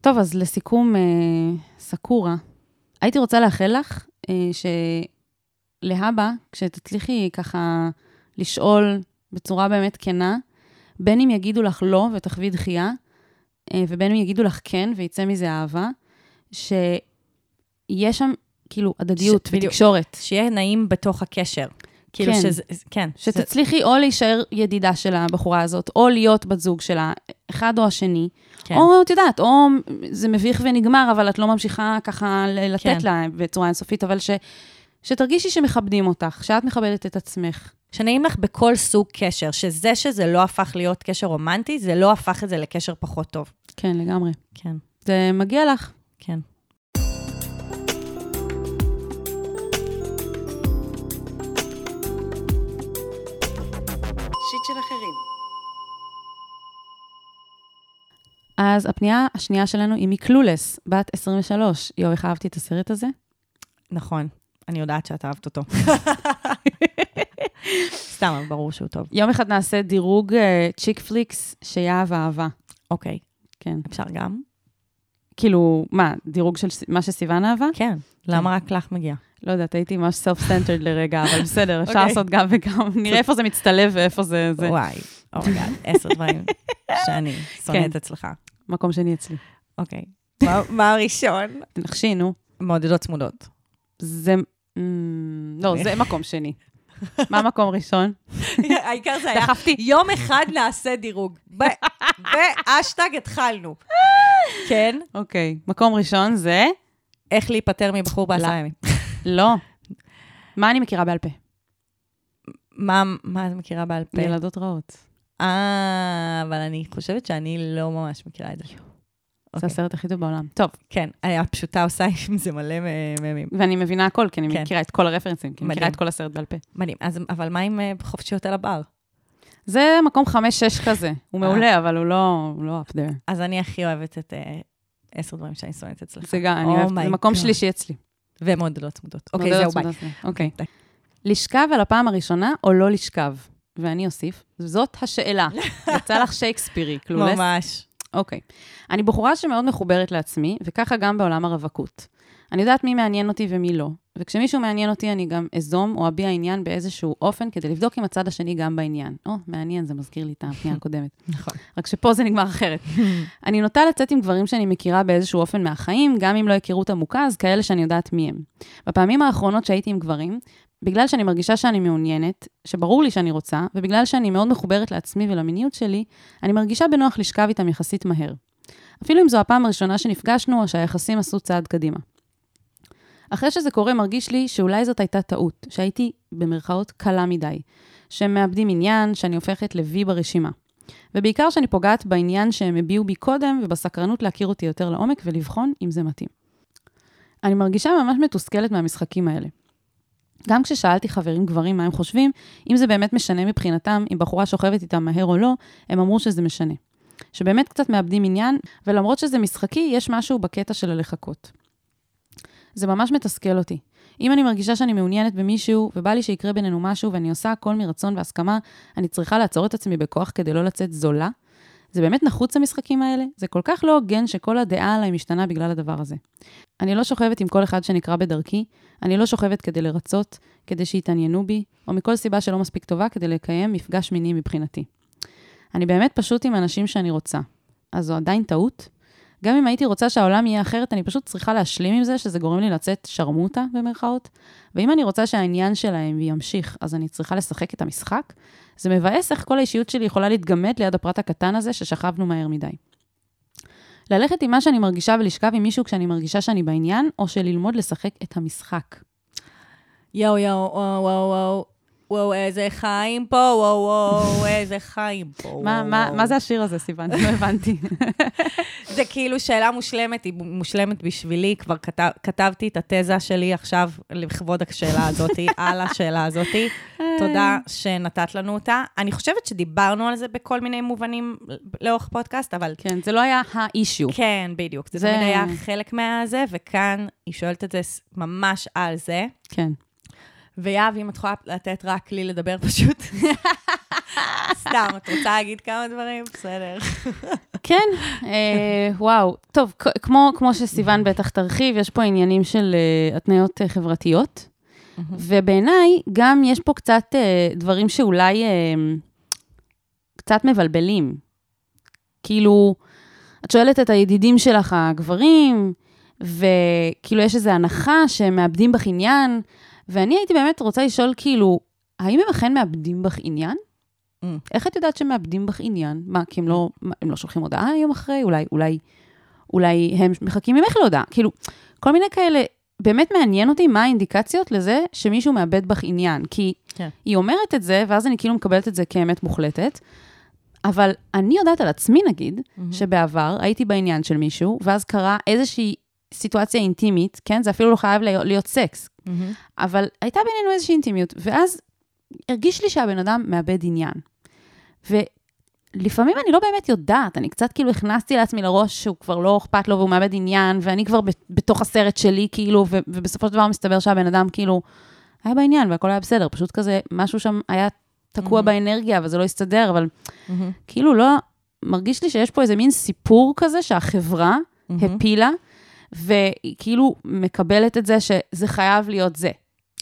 טוב, אז לסיכום, אה, סקורה, הייתי רוצה לאחל לך אה, שלהבא, כשתצליחי ככה לשאול בצורה באמת כנה, בין אם יגידו לך לא ותחווי דחייה, אה, ובין אם יגידו לך כן ויצא מזה אהבה, שיש שם כאילו הדדיות ש-. ותקשורת. שיהיה נעים בתוך הקשר. כאילו כן. שזה, כן. שתצליחי או להישאר ידידה של הבחורה הזאת, או להיות בת זוג שלה, אחד או השני, כן. או את יודעת, או זה מביך ונגמר, אבל את לא ממשיכה ככה לתת כן. לה בצורה אינסופית, אבל ש, שתרגישי שמכבדים אותך, שאת מכבדת את עצמך. שנעים לך בכל סוג קשר, שזה שזה לא הפך להיות קשר רומנטי, זה לא הפך את זה לקשר פחות טוב. כן, לגמרי. כן, זה מגיע לך. כן. אז הפנייה השנייה שלנו היא מקלולס, בת 23. יואו, איך אהבתי את הסרט הזה? נכון. אני יודעת שאת אהבת אותו. סתם, אבל ברור שהוא טוב. יום אחד נעשה דירוג אה, chick flicks שיהב אהבה. אוקיי, כן. אפשר גם? כאילו, מה, דירוג של מה שסיוון אהבה? כן. למה רק לך מגיע? לא יודעת, הייתי ממש self-centered לרגע, אבל בסדר, אפשר אוקיי. לעשות גם וגם. נראה איפה זה מצטלב ואיפה זה וואי, oh my god, עשר דברים שאני שונאת אצלך. מקום שני אצלי. אוקיי. מה- הראשון? תנחשי, נו. מעודדות צמודות. זה... אמ, לא, זה מקום שני. מה מקום ראשון? העיקר זה היה, דחפתי. יום אחד נעשה דירוג. באשטג התחלנו. כן, אוקיי. מקום ראשון זה... איך להיפטר מבחור בעשרה ימים. לא. מה אני מכירה בעל פה? מה את מכירה בעל פה? ילדות רעות. אה, אבל אני חושבת שאני לא ממש מכירה את זה. זה אוקיי. הסרט הכי טוב בעולם. טוב, כן, היה פשוטה עושה עם זה מלא מ- ממים. ואני מבינה הכל, כי אני כן. מכירה את כל הרפרנסים, כי אני מכירה. את כל הסרט בעל פה. מדהים. אז, אבל מה עם אה, חופשיות על הבר? זה מקום חמש-שש כזה. הוא אה. מעולה, אבל הוא לא הוא לא up there. אז אני הכי אוהבת את אה, עשר דברים שאני שונאת אצלך. זה גם, אני Oh אוהבת, my זה מקום. שלישי אצלי. ומעודדות צמודות. אוקיי, מודלות זהו, ביי. אוקיי. די. לשכב על הפעם הראשונה או לא לשכב? ואני אוסיף, זאת השאלה. יצא לך שייקספירי, קלולס. ממש. אוקיי. אני בחורה שמאוד מחוברת לעצמי, וככה גם בעולם הרווקות. אני יודעת מי מעניין אותי ומי לא. וכשמישהו מעניין אותי, אני גם אזום או אביע עניין באיזשהו אופן, כדי לבדוק אם הצד השני גם בעניין. או, מעניין, זה מזכיר לי את הפנייה הקודמת. נכון. רק שפה זה נגמר אחרת. אני נוטה לצאת עם גברים שאני מכירה באיזשהו אופן מהחיים, גם אם לא היכרות עמוקה, אז כאלה שאני יודעת מי הם. בפעמים האחרונות שהייתי עם גברים, בגלל שאני מרגישה שאני מעוניינת, שברור לי שאני רוצה, ובגלל שאני מאוד מחוברת לעצמי ולמיניות שלי, אני מרגישה בנוח לשכב איתם יחסית מהר. אפילו אם זו הפעם הראשונה שנפגשנו, או שהיחסים עשו צעד קדימה. אחרי שזה קורה, מרגיש לי שאולי זאת הייתה טעות, שהייתי במרכאות קלה מדי, שהם מאבדים עניין, שאני הופכת לוי ברשימה. ובעיקר שאני פוגעת בעניין שהם הביעו בי קודם, ובסקרנות להכיר אותי יותר לעומק ולבחון אם זה מתאים. אני מרגישה ממש מתוסכלת מהמשחקים האלה. גם כששאלתי חברים גברים מה הם חושבים, אם זה באמת משנה מבחינתם, אם בחורה שוכבת איתם מהר או לא, הם אמרו שזה משנה. שבאמת קצת מאבדים עניין, ולמרות שזה משחקי, יש משהו בקטע של הלחכות. זה ממש מתסכל אותי. אם אני מרגישה שאני מעוניינת במישהו, ובא לי שיקרה בינינו משהו, ואני עושה הכל מרצון והסכמה, אני צריכה לעצור את עצמי בכוח כדי לא לצאת זולה? זה באמת נחוץ המשחקים האלה? זה כל כך לא הוגן שכל הדעה עליי משתנה בגלל הדבר הזה. אני לא שוכבת עם כל אחד שנקרא בדרכי, אני לא שוכבת כדי לרצות, כדי שיתעניינו בי, או מכל סיבה שלא מספיק טובה כדי לקיים מפגש מיני מבחינתי. אני באמת פשוט עם אנשים שאני רוצה. אז זו עדיין טעות? גם אם הייתי רוצה שהעולם יהיה אחרת, אני פשוט צריכה להשלים עם זה שזה גורם לי לצאת שרמוטה, במרכאות. ואם אני רוצה שהעניין שלהם ימשיך, אז אני צריכה לשחק את המשחק. זה מבאס איך כל האישיות שלי יכולה להתגמד ליד הפרט הקטן הזה ששכבנו מהר מדי. ללכת עם מה שאני מרגישה ולשכב עם מישהו כשאני מרגישה שאני בעניין, או שללמוד לשחק את המשחק. יואו, יואו, וואו, וואו, וואו. וואו, איזה חיים פה, וואו, וואו, איזה חיים פה. מה, מה. מה זה השיר הזה, סיוון? לא הבנתי. זה כאילו שאלה מושלמת, היא מושלמת בשבילי, כבר כתב, כתבתי את התזה שלי עכשיו לכבוד השאלה הזאתי, על השאלה הזאתי. תודה שנתת לנו אותה. אני חושבת שדיברנו על זה בכל מיני מובנים לאורך פודקאסט, אבל כן, זה לא היה האישיו. כן, בדיוק. זה זה- תמיד היה חלק מהזה, וכאן היא שואלת את זה ממש על זה. כן. ויהב, אם את יכולה לתת רק לי לדבר פשוט. סתם, את רוצה להגיד כמה דברים? בסדר. כן, אה, וואו. טוב, כמו, כמו שסיוון בטח תרחיב, יש פה עניינים של אה, התניות אה, חברתיות, ובעיניי גם יש פה קצת אה, דברים שאולי אה, קצת מבלבלים. כאילו, את שואלת את הידידים שלך, הגברים, וכאילו יש איזו הנחה שהם מאבדים בך עניין, ואני הייתי באמת רוצה לשאול, כאילו, האם הם אכן מאבדים בך עניין? Mm. איך את יודעת שהם מאבדים בך עניין? מה, כי הם לא, הם לא שולחים הודעה יום אחרי? אולי, אולי, אולי הם מחכים ממך להודעה. כאילו, כל מיני כאלה, באמת מעניין אותי מה האינדיקציות לזה שמישהו מאבד בך עניין. כי כן. היא אומרת את זה, ואז אני כאילו מקבלת את זה כאמת מוחלטת, אבל אני יודעת על עצמי, נגיד, שבעבר הייתי בעניין של מישהו, ואז קרה איזושהי סיטואציה אינטימית, כן? זה אפילו לא חייב להיות, להיות סקס, אבל הייתה בינינו איזושהי אינטימיות, ואז הרגיש לי שהבן אדם מאבד עניין. ולפעמים אני לא באמת יודעת, אני קצת כאילו הכנסתי לעצמי לראש שהוא כבר לא אכפת לו והוא מאבד עניין, ואני כבר בתוך הסרט שלי, כאילו, ו- ובסופו של דבר מסתבר שהבן אדם כאילו היה בעניין והכל היה בסדר, פשוט כזה, משהו שם היה תקוע באנרגיה וזה לא הסתדר, אבל כאילו לא, מרגיש לי שיש פה איזה מין סיפור כזה שהחברה הפילה, והיא כאילו מקבלת את זה שזה חייב להיות זה.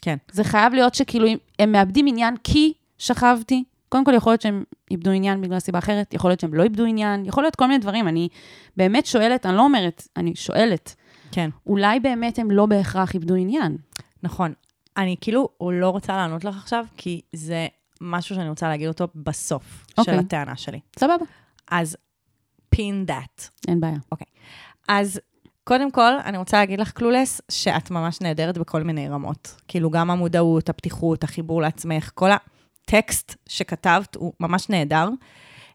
כן. זה חייב להיות שכאילו הם מאבדים עניין כי שכבתי. קודם כל, יכול להיות שהם איבדו עניין בגלל סיבה אחרת, יכול להיות שהם לא איבדו עניין, יכול להיות כל מיני דברים. אני באמת שואלת, אני לא אומרת, אני שואלת, כן. אולי באמת הם לא בהכרח איבדו עניין. נכון. אני כאילו לא רוצה לענות לך עכשיו, כי זה משהו שאני רוצה להגיד אותו בסוף של אוקיי. הטענה שלי. סבבה, אז pin that. אין בעיה. אז קודם כל, אני רוצה להגיד לך, קלולס, שאת ממש נהדרת בכל מיני רמות. כאילו, גם המודעות, הפתיחות, החיבור לעצמך, כל הטקסט שכתבת הוא ממש נהדר.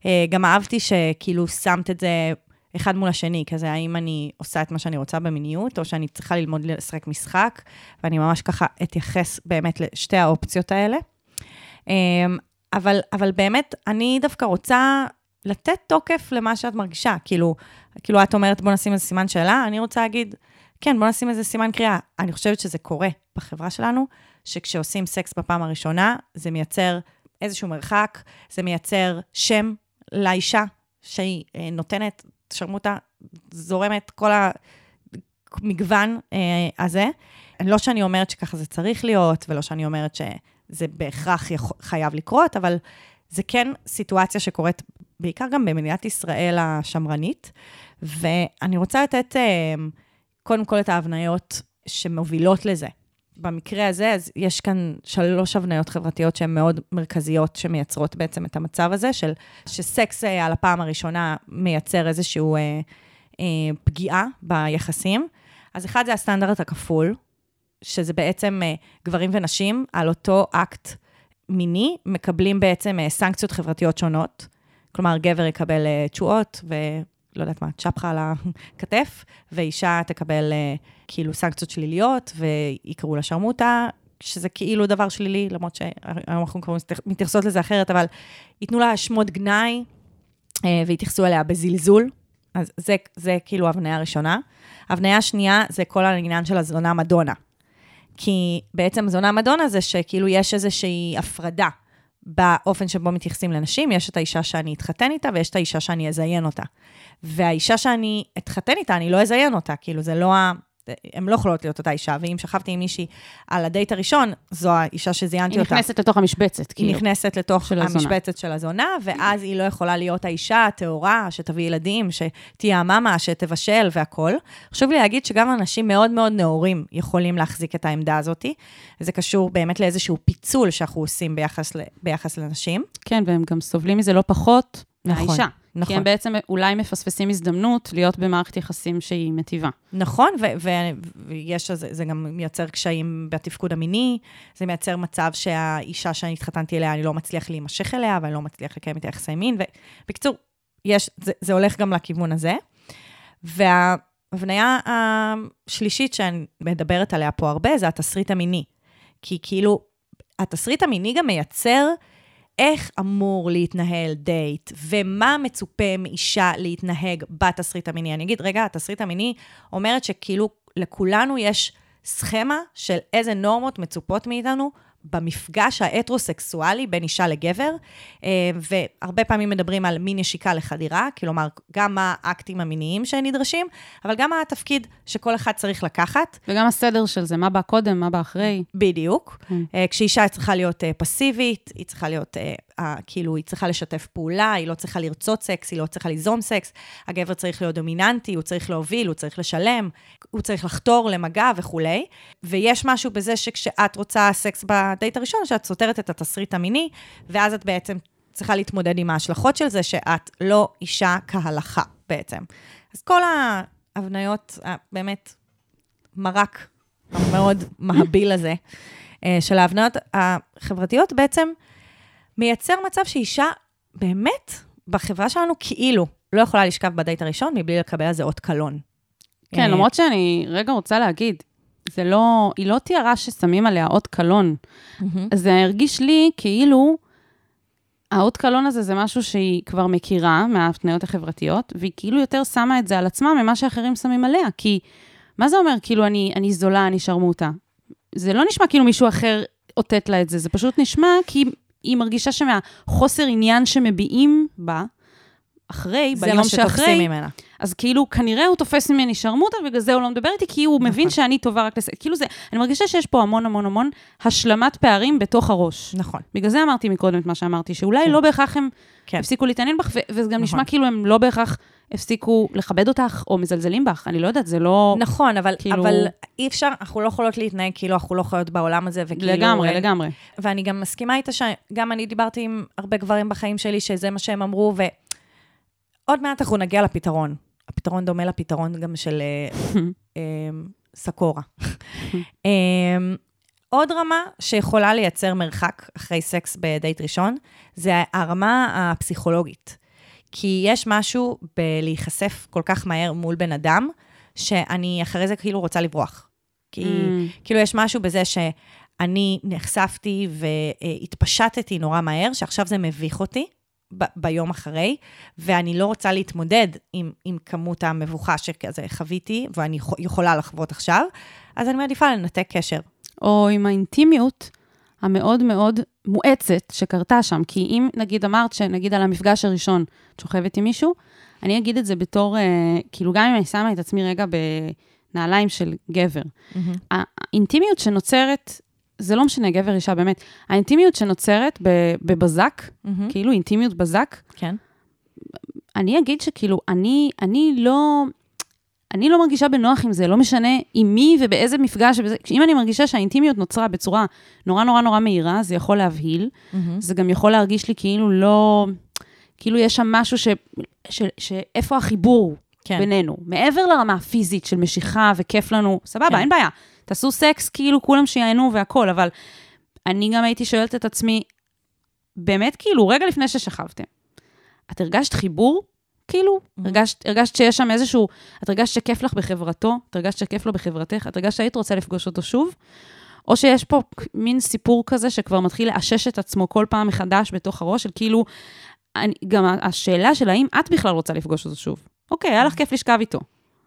אה, גם אהבתי שכאילו שמת את זה אחד מול השני, כזה, האם אני עושה את מה שאני רוצה במיניות, או שאני צריכה ללמוד לשחק משחק, ואני ממש ככה אתייחס באמת לשתי האופציות האלה. אה, אבל, אבל באמת, אני דווקא רוצה לתת תוקף למה שאת מרגישה. כאילו, כאילו את אומרת, בוא נשים איזה סימן שאלה, אני רוצה להגיד, כן, בוא נשים איזה סימן קריאה. אני חושבת שזה קורה בחברה שלנו, שכשעושים סקס בפעם הראשונה, זה מייצר איזשהו מרחק, זה מייצר שם לאישה שהיא אה, נותנת, שרמוטה, זורמת, כל, המגוון אה, הזה. לא שאני אומרת שככה זה צריך להיות, ולא שאני אומרת שזה בהכרח חייב לקרות, אבל זה כן סיטואציה שקורית בעיקר גם במדינת ישראל השמרנית, ואני רוצה לתת אה, קודם כל את ההבניות שמובילות לזה. במקרה הזה, אז יש כאן שלוש הבניות חברתיות שהן מאוד מרכזיות, שמייצרות בעצם את המצב הזה, של שסקס אה, על הפעם הראשונה מייצר איזושהי אה, אה, פגיעה ביחסים. אז אחד זה הסטנדרט הכפול, שזה בעצם אה, גברים ונשים על אותו אקט מיני, מקבלים בעצם אה, סנקציות חברתיות שונות. כלומר, גבר יקבל אה, תשואות ולא יודעת מה, צ'פחה על הכתף, ואישה תקבל אה, כאילו סנקציות שליליות, ויקראו לה שרמוטה, שזה כאילו דבר שלילי, למרות שהיום אנחנו כבר מתייחסות לזה אחרת, אבל ייתנו לה שמות גנאי, אה, ויתייחסו אליה בזלזול. אז זה, זה כאילו הבניה הראשונה. הבניה השנייה זה כל העניין של הזונה מדונה. כי בעצם זונה מדונה זה שכאילו יש איזושהי הפרדה באופן שבו מתייחסים לנשים, יש את האישה שאני אתחתן איתה ויש את האישה שאני אזיין אותה. והאישה שאני אתחתן איתה, אני לא אזיין אותה, כאילו זה לא ה... הן לא יכולות להיות אותה אישה, ואם שכבתי עם מישהי על הדייט הראשון, זו האישה שזיינתי היא אותה. נכנסת לתוך המשבצת, היא כאילו. נכנסת לתוך של הזונה. המשבצת של הזונה, ואז היא לא יכולה להיות האישה הטהורה, שתביא ילדים, שתהיה המאמה, שתבשל והכול. חשוב לי להגיד שגם אנשים מאוד מאוד נאורים יכולים להחזיק את העמדה הזאת, וזה קשור באמת לאיזשהו פיצול שאנחנו עושים ביחס, ל- ביחס לנשים. כן, והם גם סובלים מזה לא פחות נכון, מהאישה. נכון. כי הם בעצם אולי מפספסים הזדמנות להיות במערכת יחסים שהיא מטיבה. נכון, ויש, זה, זה גם מייצר קשיים בתפקוד המיני, זה מייצר מצב שהאישה שאני התחתנתי אליה, אני לא מצליח להימשך אליה, ואני לא מצליח לקיים איתה יחסי מין, ובקיצור, יש, זה, זה הולך גם לכיוון הזה. וההבניה השלישית שאני מדברת עליה פה הרבה, זה התסריט המיני. כי כאילו, התסריט המיני גם מייצר איך אמור להתנהל דייט, ומה מצופה מאישה להתנהג בתסריט המיני. אני אגיד, רגע, התסריט המיני אומרת שכאילו לכולנו יש סכמה של איזה נורמות מצופות מאיתנו במפגש ההטרוסקסואלי בין אישה לגבר, אה, והרבה פעמים מדברים על מין נשיקה לחדירה, כלומר, גם מה האקטים המיניים שנדרשים, אבל גם מה התפקיד שכל אחד צריך לקחת. וגם הסדר של זה, מה בא קודם, מה בא אחרי. בדיוק. אה, כשאישה צריכה להיות אה, פסיבית, היא צריכה להיות, כאילו, היא צריכה לשתף פעולה, היא לא צריכה לרצות סקס, היא לא צריכה ליזום סקס. הגבר צריך להיות דומיננטי, הוא צריך להוביל, הוא צריך לשלם, הוא צריך לחתור למגע וכולי. ויש משהו בזה שכשאת רוצה סקס בדייט הראשון, שאת סותרת את התסריט המיני, ואז את בעצם צריכה להתמודד עם ההשלכות של זה, שאת לא אישה כהלכה בעצם. אז כל ההבניות, באמת, מרק המאוד מהביל הזה, אה, של ההבניות החברתיות, בעצם מייצר מצב שאישה באמת, בחברה שלנו, כאילו, לא יכולה לשכב בדייט הראשון מבלי לקבל על זה אות קלון. כן, אה, למרות שאני רגע רוצה להגיד, זה לא, היא לא תיארה ששמים עליה אות קלון. זה הרגיש לי כאילו, האות קלון הזה זה משהו שהיא כבר מכירה מההתניות החברתיות, והיא כאילו יותר שמה את זה על עצמה ממה שאחרים שמים עליה. כי, מה זה אומר, כאילו, אני, אני זולה, אני שרמוטה? זה לא נשמע כאילו מישהו אחר אותת לה את זה, זה פשוט נשמע כי היא מרגישה שמהחוסר עניין שמביעים בה, אחרי, זה ביום מה שתופסים שאחרי, ממנה. אז כאילו, כנראה הוא תופס ממני שרמוטה, ובגלל זה הוא לא מדבר איתי, כי הוא נכון. מבין שאני טובה רק לזה. כאילו זה, אני מרגישה שיש פה המון המון המון השלמת פערים בתוך הראש. נכון. בגלל זה אמרתי מקודם את מה שאמרתי, שאולי כן. לא בהכרח הם כן. הפסיקו להתעניין בך, וזה גם נכון. נשמע כאילו הם לא בהכרח הפסיקו לכבד אותך, או מזלזלים בך, אני לא יודעת, זה לא... נכון, אבל, כאילו- אבל אי אפשר, אנחנו לא יכולות להתנהג כאילו אנחנו לא חיות בעולם הזה, וכאילו... לגמרי, אין- לגמרי. ואני גם מסכימה איתה שגם אני דיברתי עם הרבה גברים בחיים שלי, שזה מה שהם אמרו, ועוד מעט אנחנו נגיע לפתרון. הפתרון דומה לפתרון גם של אה, אה, סקורה. אה, עוד רמה שיכולה לייצר מרחק אחרי סקס בדייט ראשון, זה הרמה הפסיכולוגית. כי יש משהו בלהיחשף כל כך מהר מול בן אדם, שאני אחרי זה כאילו רוצה לברוח. כי Mm. כאילו יש משהו בזה שאני נחשפתי והתפשטתי נורא מהר, שעכשיו זה מביך אותי ב- ביום אחרי, ואני לא רוצה להתמודד עם, עם כמות המבוכה שכזה חוויתי, ואני יכול- יכולה לחוות עכשיו, אז אני מעדיפה לנתק קשר. או עם האינטימיות המאוד מאוד מואצת שקרתה שם. כי אם נגיד אמרת שנגיד על המפגש הראשון את שוכבת עם מישהו, אני אגיד את זה בתור, אה, כאילו גם אם אני שמה את עצמי רגע נעליים של גבר. האינטימיות שנוצרת, זה לא משנה, גבר, אישה, באמת, האינטימיות שנוצרת בבזק, מהמם. כאילו אינטימיות בזק, כן. אני אגיד שכאילו, אני, אני לא... אני לא מרגישה בנוח עם זה, לא משנה עם מי ובאיזה מפגש. ובזה, אם אני מרגישה שהאינטימיות נוצרה בצורה נורא נורא נורא מהירה, זה יכול להבהיל. מהמם. זה גם יכול להרגיש לי כאילו לא... כאילו יש שם משהו ש... ש... שאיפה החיבור כן. בינינו? מעבר לרמה הפיזית של משיכה וכיף לנו, סבבה, כן. אין בעיה. תעשו סקס, כאילו כולם שיהנו והכול, אבל אני גם הייתי שואלת את עצמי, באמת, כאילו, רגע לפני ששכבתם, את הרגשת חיבור? כאילו, הרגשת, הרגשת שיש שם איזשהו, את הרגשת שכיף לך בחברתו, את הרגשת שכיף לו בחברתך, את הרגשת שהיית רוצה לפגוש אותו שוב, או שיש פה מין סיפור כזה שכבר מתחיל לאשש את עצמו כל פעם מחדש בתוך הראש, של כאילו, אני, גם השאלה של האם את בכלל רוצה לפגוש אותו שוב. אוקיי, היה לך כיף לשכב איתו.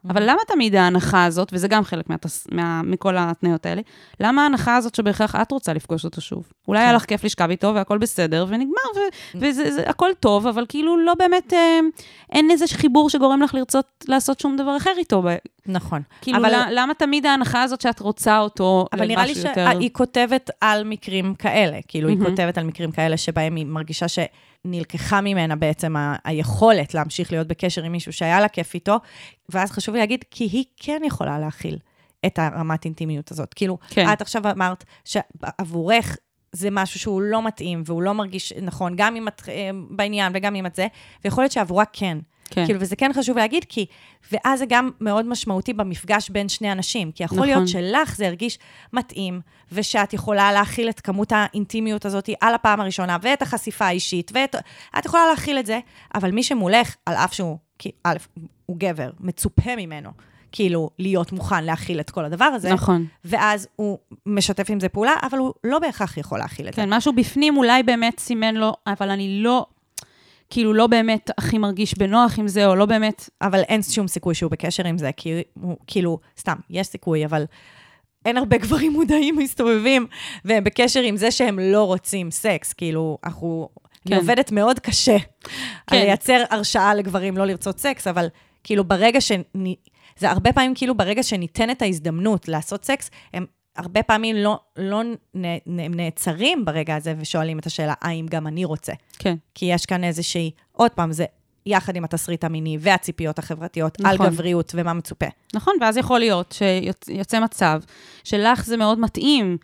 אבל למה תמיד ההנחה הזאת, וזה גם חלק מהתס, מה, מכל ההתניות האלה, למה ההנחה הזאת שבהכרח את רוצה לפגוש אותו שוב? אולי היה לך כיף לשכב איתו והכל בסדר, ונגמר, ו- וזה זה, הכל טוב, אבל כאילו לא באמת, אה, אין איזה חיבור שגורם לך לרצות לעשות שום דבר אחר איתו. ב- נכון. כאילו, אבל-. למה תמיד ההנחה הזאת שאת רוצה אותו אבל נראה לי יותר... שהיא כותבת על מקרים כאלה. כאילו, היא. כותבת על מקרים כאלה שבהם היא מרגישה שנלקחה ממנה בעצם ה- היכולת להמשיך להיות בקשר עם מישהו שהיה לה כיף איתו, ואז חשוב לי להגיד, כי היא כן יכולה להכיל את הרמת אינטימיות הזאת. כאילו, כן. את עכשיו אמרת שעבורך זה משהו שהוא לא מתאים, והוא לא מרגיש נכון, גם אם את אה, בעניין וגם אם את זה, ויכול להיות שעבורה כן. כן. כאילו, וזה כן חשוב להגיד, כי... ואז זה גם מאוד משמעותי במפגש בין שני אנשים, כי יכול נכון. להיות שלך זה הרגיש מתאים, ושאת יכולה להכיל את כמות האינטימיות הזאת על הפעם הראשונה, ואת החשיפה האישית, ואת... את יכולה להכיל את זה, אבל מי שמולך, על אף שהוא, כי א', הוא גבר, מצופה ממנו, כאילו, להיות מוכן להכיל את כל הדבר הזה, נכון. ואז הוא משתף עם זה פעולה, אבל הוא לא בהכרח יכול להכיל את זה. כן, משהו בפנים אולי באמת סימן לו, אבל אני לא, כאילו, לא באמת הכי מרגיש בנוח עם זה, או לא באמת... אבל אין שום סיכוי שהוא בקשר עם זה, כי הוא, כאילו, סתם, יש סיכוי, אבל אין הרבה גברים מודעים מסתובבים, והם בקשר עם זה שהם לא רוצים סקס, כאילו, אנחנו... כן. אני עובדת מאוד קשה כן. כן. לייצר הרשאה לגברים לא לרצות סקס, אבל כאילו ברגע ש... זה הרבה פעמים כאילו ברגע שניתנת ההזדמנות לעשות סקס, הם הרבה פעמים לא, לא נ, נ, נעצרים ברגע הזה ושואלים את השאלה, האם גם אני רוצה? כן, כי יש כאן איזושהי, עוד פעם, זה יחד עם התסריט המיני והציפיות החברתיות נכון. על גבריות ומה מצופה. נכון, ואז יכול להיות שיוצא מצב שלך זה מאוד מתאים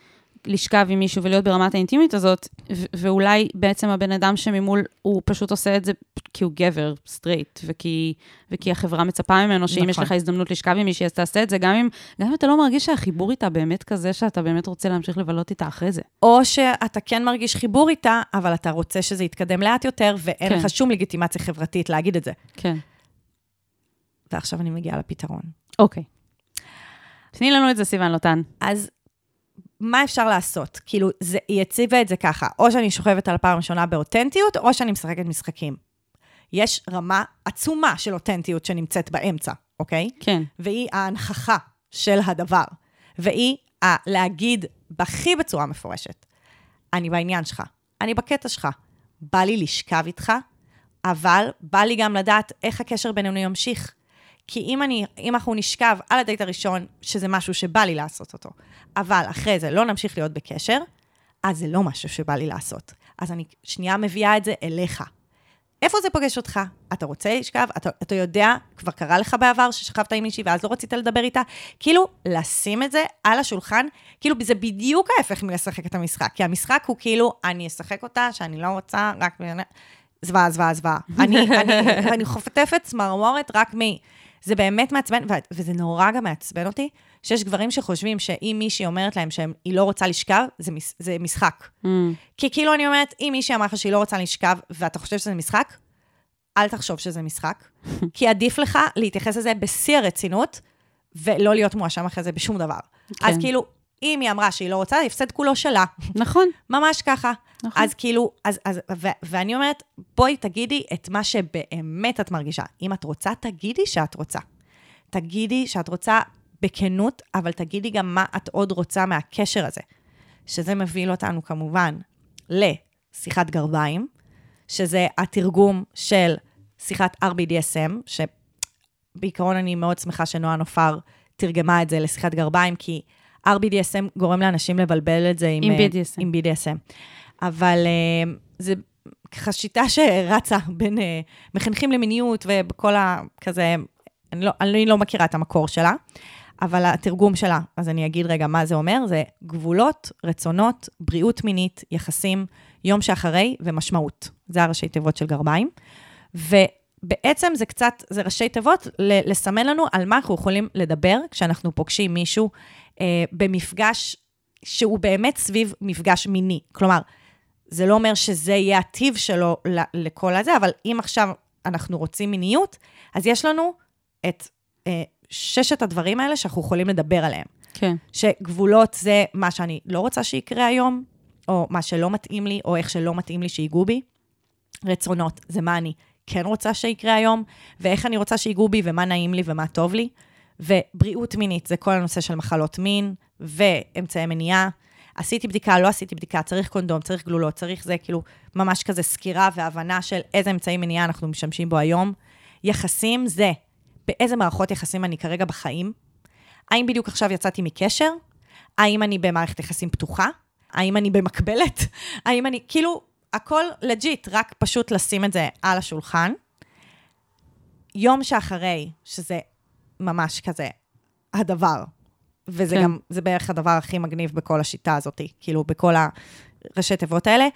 לשכב עם מישהו ולהיות ברמת האינטימית הזאת, ו- ואולי בעצם הבן אדם שממול, הוא פשוט עושה את זה כי הוא גבר, סטרייט, וכי, וכי החברה מצפה ממנו שאם יש נכון. לך הזדמנות לשכב עם מישהי, אז תעשה את זה, גם אם, גם אם אתה לא מרגיש שהחיבור איתה באמת כזה, שאתה באמת רוצה להמשיך לבלות איתה אחרי זה. או שאתה כן מרגיש חיבור איתה, אבל אתה רוצה שזה יתקדם לאט יותר, ואין כן. לך שום לגיטימציה חברתית להגיד את זה. כן. ועכשיו אני מגיעה לפתרון. אוקיי. תני לנו את זה, סיוון לוטן. אז מה אפשר לעשות? כאילו, זה, היא הציבה את זה ככה, או שאני שוכבת על הפעם הראשונה באותנטיות, או שאני משחקת משחקים. יש רמה עצומה של אותנטיות שנמצאת באמצע, אוקיי? כן. והיא ההנכחה של הדבר. והיא ה- להגיד בכי בצורה מפורשת, אני בעניין שלך, אני בקטע שלך, בא לי לשכב איתך, אבל בא לי גם לדעת איך הקשר בינינו ימשיך. כי אם, אני, אם אנחנו נשכב על הדייט הראשון, שזה משהו שבא לי לעשות אותו, אבל אחרי זה לא נמשיך להיות בקשר, אז זה לא משהו שבא לי לעשות. אז אני שנייה מביאה את זה אליך. איפה זה פוגש אותך? אתה רוצה לשכב? אתה, אתה יודע, כבר קרה לך בעבר ששכבת עם מישהי ואז לא רצית לדבר איתה? כאילו, לשים את זה על השולחן, כאילו, זה בדיוק ההפך מלשחק את המשחק. כי המשחק הוא כאילו, אני אשחק אותה, שאני לא רוצה, רק... ב- זוועה, זוועה, זוועה. אני, אני, אני חוטפת צמרמורת רק מ... זה באמת מעצבן, וזה נורא גם מעצבן אותי, שיש גברים שחושבים שאם מישהי אומרת להם שהיא לא רוצה לשכב, זה, מש, זה משחק. Mm, כי כאילו אני אומרת, אם מישהי אמרה לך שהיא לא רוצה לשכב, ואתה חושב שזה משחק, אל תחשוב שזה משחק, כי עדיף לך להתייחס לזה בשיא הרצינות, ולא להיות מואשם אחרי זה בשום דבר. כן. אז כאילו, אם היא אמרה שהיא לא רוצה, ההפסד כולו שלה. נכון. ממש ככה. נכון. אז כאילו, אז, אז, ו, ואני אומרת, בואי תגידי את מה שבאמת את מרגישה. אם את רוצה, תגידי שאת רוצה. תגידי שאת רוצה בכנות, אבל תגידי גם מה את עוד רוצה מהקשר הזה. שזה מביא אותנו כמובן לשיחת גרביים, שזה התרגום של שיחת RBDSM, שבעיקרון אני מאוד שמחה שנועה נופר תרגמה את זה לשיחת גרביים, כי RBDSM גורם לאנשים לבלבל את זה עם, עם אה, BDSM. עם BDSM. אבל אה, זה ככה שיטה שרצה בין אה, מחנכים למיניות ובכל ה... כזה, אני לא, אני לא מכירה את המקור שלה, אבל התרגום שלה, אז אני אגיד רגע מה זה אומר, זה גבולות, רצונות, בריאות מינית, יחסים, יום שאחרי ומשמעות. זה הראשי תיבות של גרביים. ובעצם זה קצת, זה ראשי תיבות לסמן לנו על מה אנחנו יכולים לדבר כשאנחנו פוגשים מישהו אה, במפגש שהוא באמת סביב מפגש מיני. כלומר, זה לא אומר שזה יהיה הטיב שלו לכל הזה, אבל אם עכשיו אנחנו רוצים מיניות, אז יש לנו את אה, ששת הדברים האלה שאנחנו יכולים לדבר עליהם. כן. שגבולות זה מה שאני לא רוצה שיקרה היום, או מה שלא מתאים לי, או איך שלא מתאים לי שיגעו בי. רצונות זה מה אני כן רוצה שיקרה היום, ואיך אני רוצה שיגעו בי, ומה נעים לי ומה טוב לי. ובריאות מינית זה כל הנושא של מחלות מין ואמצעי מניעה. עשיתי בדיקה, לא עשיתי בדיקה, צריך קונדום, צריך גלולות, צריך זה, כאילו, ממש כזה סקירה והבנה של איזה אמצעי מניעה אנחנו משתמשים בו היום. יחסים זה באיזה מערכות יחסים אני כרגע בחיים. האם בדיוק עכשיו יצאתי מקשר? האם אני במערכת יחסים פתוחה? האם אני במקבלת? האם אני, כאילו, הכל לג'יט, רק פשוט לשים את זה על השולחן. יום שאחרי, שזה ממש כזה הדבר, וזה כן. גם, זה בערך הדבר הכי מגניב בכל השיטה הזאת, כאילו, בכל הראשי תיבות האלה,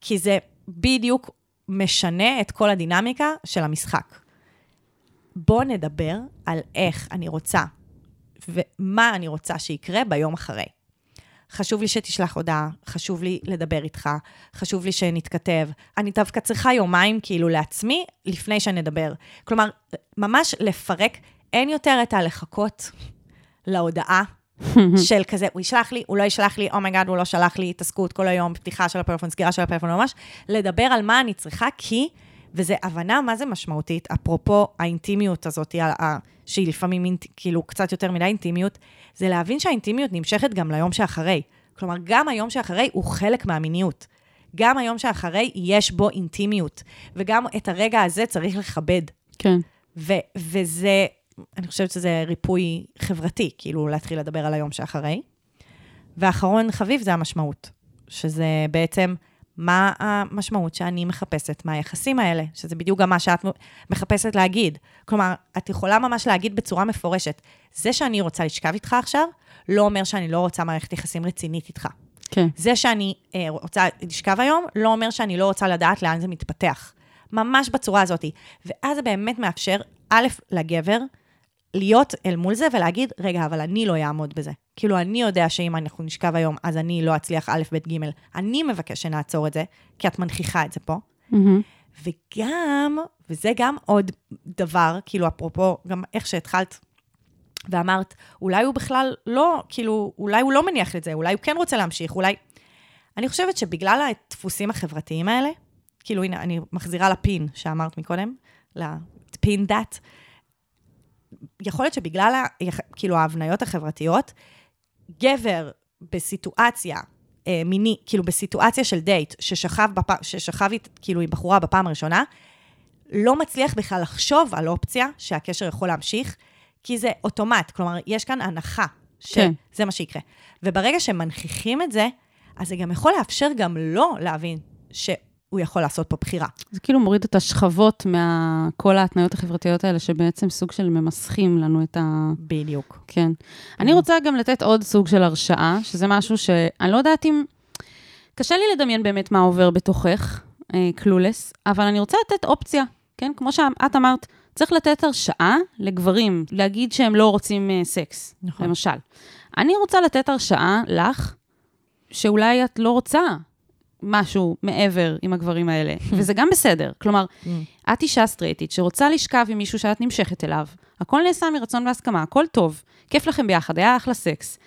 כי זה בדיוק משנה את כל הדינמיקה של המשחק. בואו נדבר על איך אני רוצה ומה אני רוצה שיקרה ביום אחרי. חשוב לי שתשלח הודעה, חשוב לי לדבר איתך, חשוב לי שנתכתב. אני דווקא צריכה יומיים כאילו לעצמי לפני שנדבר. כלומר, ממש לפרק, אין יותר את הלחכות להודעה של כזה, הוא ישלח לי, הוא לא ישלח לי, oh my god, הוא לא שלח לי, התעסקות כל היום, פתיחה של הפלאפון, סגירה של הפלאפון, ממש לדבר על מה אני צריכה, כי, וזה הבנה מה זה משמעותית, אפרופו האינטימיות הזאת, שהיא לפעמים אינט, כאילו קצת יותר מדי אינטימיות, זה להבין שהאינטימיות נמשכת גם ליום שאחרי. כלומר, גם היום שאחרי הוא חלק מהמיניות. גם היום שאחרי יש בו אינטימיות, וגם את הרגע הזה צריך לכבד. כן. ו- וזה, אני חושבת שזה ריפוי חברתי, כאילו להתחיל לדבר על היום שאחרי. ואחרון חביב זה המשמעות, שזה בעצם מה המשמעות שאני מחפשת מהיחסים האלה, שזה בדיוק גם מה שאת מחפשת להגיד. כלומר, את יכולה ממש להגיד בצורה מפורשת, זה שאני רוצה לשכב איתך עכשיו, לא אומר שאני לא רוצה מערכת יחסים רצינית איתך. כן. זה שאני אה, רוצה לשכב היום, לא אומר שאני לא רוצה לדעת לאן זה מתפתח. ממש בצורה הזאת. ואז זה באמת מאפשר, א', לגבר, להיות אל מול זה ולהגיד, רגע, אבל אני לא אעמוד בזה. כאילו, אני יודע שאם אנחנו נשכב היום, אז אני לא אצליח א', ב', ג', אני מבקש שנעצור את זה, כי את מנכיחה את זה פה. מהמם. וגם, וזה גם עוד דבר, כאילו, אפרופו, גם איך שהתחלת ואמרת, אולי הוא בכלל לא, כאילו, אולי הוא לא מניח את זה, אולי הוא כן רוצה להמשיך, אולי... אני חושבת שבגלל הדפוסים החברתיים האלה, כאילו, הנה, אני מחזירה לפין שאמרת מקודם, לפין דת, יכול להיות שבגלל, כאילו, ההבניות החברתיות, גבר בסיטואציה אה, מיני, כאילו, בסיטואציה של דייט, ששכב, בפ... ששכב אית- כאילו, עם בחורה בפעם הראשונה, לא מצליח בכלל לחשוב על אופציה שהקשר יכול להמשיך, כי זה אוטומט, כלומר, יש כאן הנחה כן. שזה מה שיקרה. וברגע שמנכיחים את זה, אז זה גם יכול לאפשר גם לו להבין שהוא יכול לעשות פה בחירה. זה כאילו מוריד את השכבות מכל ההתניות החברתיות האלה, שבעצם סוג של ממסכים לנו את ה... בדיוק. כן. אני רוצה גם לתת עוד סוג של הרשאה, שזה משהו שאני לא יודעת אם... קשה לי לדמיין באמת מה עובר בתוכך, קלולס, אבל אני רוצה לתת אופציה, כן? כמו שאת אמרת, צריך לתת הרשאה לגברים, להגיד שהם לא רוצים אה, סקס, נכון. למשל. אני רוצה לתת הרשאה לך, שאולי את לא רוצה משהו מעבר עם הגברים האלה, וזה גם בסדר. כלומר, את אישה סטרייטית שרוצה לשכב עם מישהו שאת נמשכת אליו, הכל נעשה מרצון והסכמה, הכל טוב, כיף לכם ביחד, היה אחלה סקס.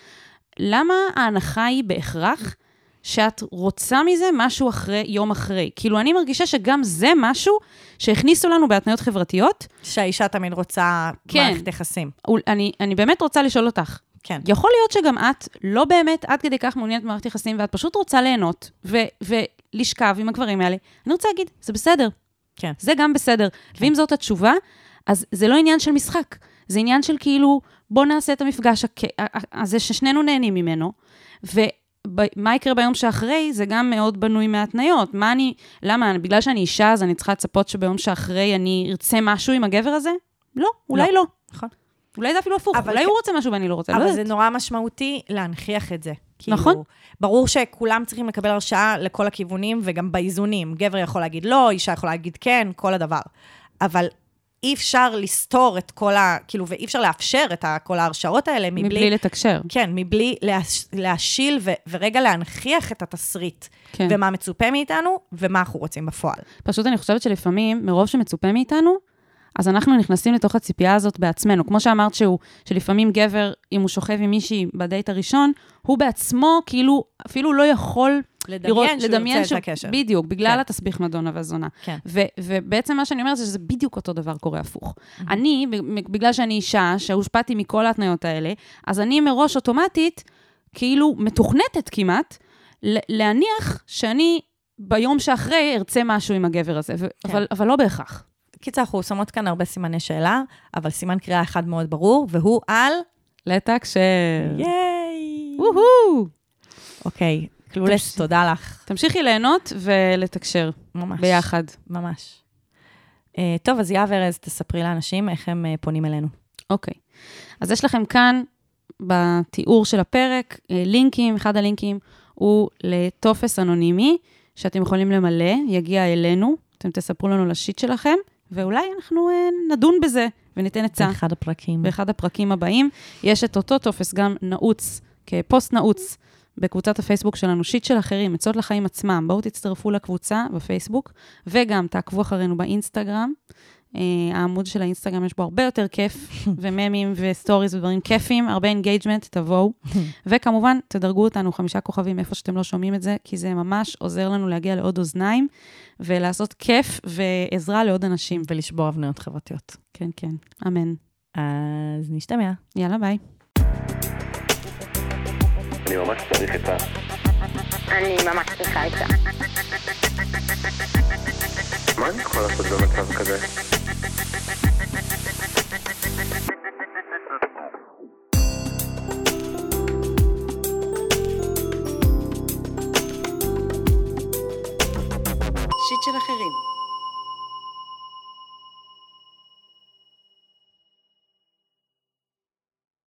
למה ההנחה היא בהכרח שאת רוצה מזה משהו אחרי, יום אחרי? כאילו, אני מרגישה שגם זה משהו שהכניסו לנו בהתניות חברתיות. שהאישה תמיד רוצה כן. מערכת יחסים. אני, אני באמת רוצה לשאול אותך, כן. יכול להיות שגם את לא באמת עד כדי כך מעוניינת במערכת יחסים, ואת פשוט רוצה ליהנות ו- ולשכב עם הגברים האלה. אני רוצה להגיד, זה בסדר. כן. זה גם בסדר. ואם זאת התשובה, אז זה לא עניין של משחק. זה עניין של כאילו, בוא נעשה את המפגש הזה ששנינו נהנים ממנו, ומה יקרה ביום שאחרי, זה גם מאוד בנוי מהתניות. מה אני, למה, בגלל שאני אישה, אז אני צריכה לצפות שביום שאחרי אני ארצה משהו עם הגבר הזה? לא, אולי לא. נכון. אולי זה אפילו הפוך, אבל אולי כ- הוא רוצה משהו ואני לא רוצה, לא אבל יודעת. זה נורא משמעותי להנכיח את זה. כאילו, נכון. ברור שכולם צריכים לקבל הרשאה לכל הכיוונים וגם באיזונים. גבר יכול להגיד לא, אישה יכולה להגיד כן, כל הדבר. אבל אי אפשר לסתור את כל ה... כאילו, ואי אפשר לאפשר את ה- כל ההרשאות האלה מבלי... מבלי לתקשר. כן, מבלי להש... להשיל ו... ורגע להנכיח את התסריט. כן. ומה מצופה מאיתנו, ומה אנחנו רוצים בפועל. פשוט אני חושבת שלפעמים, מרוב שמצופה מאיתנו, אז אנחנו נכנסים לתוך הציפייה הזאת בעצמנו. כמו שאמרת שהוא, שלפעמים גבר, אם הוא שוכב עם מישהי בדייט הראשון, הוא בעצמו כאילו אפילו לא יכול לדמיין שהוא ירצה את הקשר. בדיוק, בגלל כן. התסביך מדונה והזונה. כן. ו- ובעצם מה שאני אומרת זה שזה בדיוק אותו דבר קורה הפוך. אני, ב- בגלל שאני אישה, שהושפעתי מכל ההתניות האלה, אז אני מראש אוטומטית, כאילו מתוכנתת כמעט, להניח שאני ביום שאחרי ארצה משהו עם הגבר הזה, ו- כן. אבל, אבל לא בהכרח. קיצר, אנחנו שמות כאן הרבה סימני שאלה, אבל סימן קריאה אחד מאוד ברור, והוא על... לתקשר. ייי! וואו! אוקיי, קלולס, תודה לך. תמשיכי ליהנות ולתקשר ממש. ביחד. ממש. אה, טוב, אז יהב ארז, תספרי לאנשים איך הם אה, פונים אלינו. אוקיי. אז יש לכם כאן, בתיאור של הפרק, אה, לינקים, אחד הלינקים הוא לטופס אנונימי, שאתם יכולים למלא, יגיע אלינו, אתם תספרו לנו לשיט שלכם, ואולי אנחנו אה, נדון בזה וניתן עצה. באחד הפרקים. באחד הפרקים הבאים. יש את אותו טופס גם נעוץ, כפוסט נעוץ, בקבוצת הפייסבוק שלנו, שיט של אחרים, עצות לחיים עצמם. בואו תצטרפו לקבוצה בפייסבוק, וגם תעקבו אחרינו באינסטגרם. Uh, העמוד של האינסטגרם יש בו הרבה יותר כיף, וממים וסטוריז ודברים כיפים, הרבה engagement, תבואו. וכמובן, תדרגו אותנו חמישה כוכבים איפה שאתם לא שומעים את זה, כי זה ממש עוזר לנו להגיע לעוד אוזניים, ולעשות כיף ועזרה לעוד אנשים. ולשבור תבניות חברתיות. כן, כן, אמן. אז נשתמע. יאללה, ביי. אני ממש צריך את ה... אני ממש צריכה עצה. מה אני יכול לעשות במצב כזה? שיט של אחרים.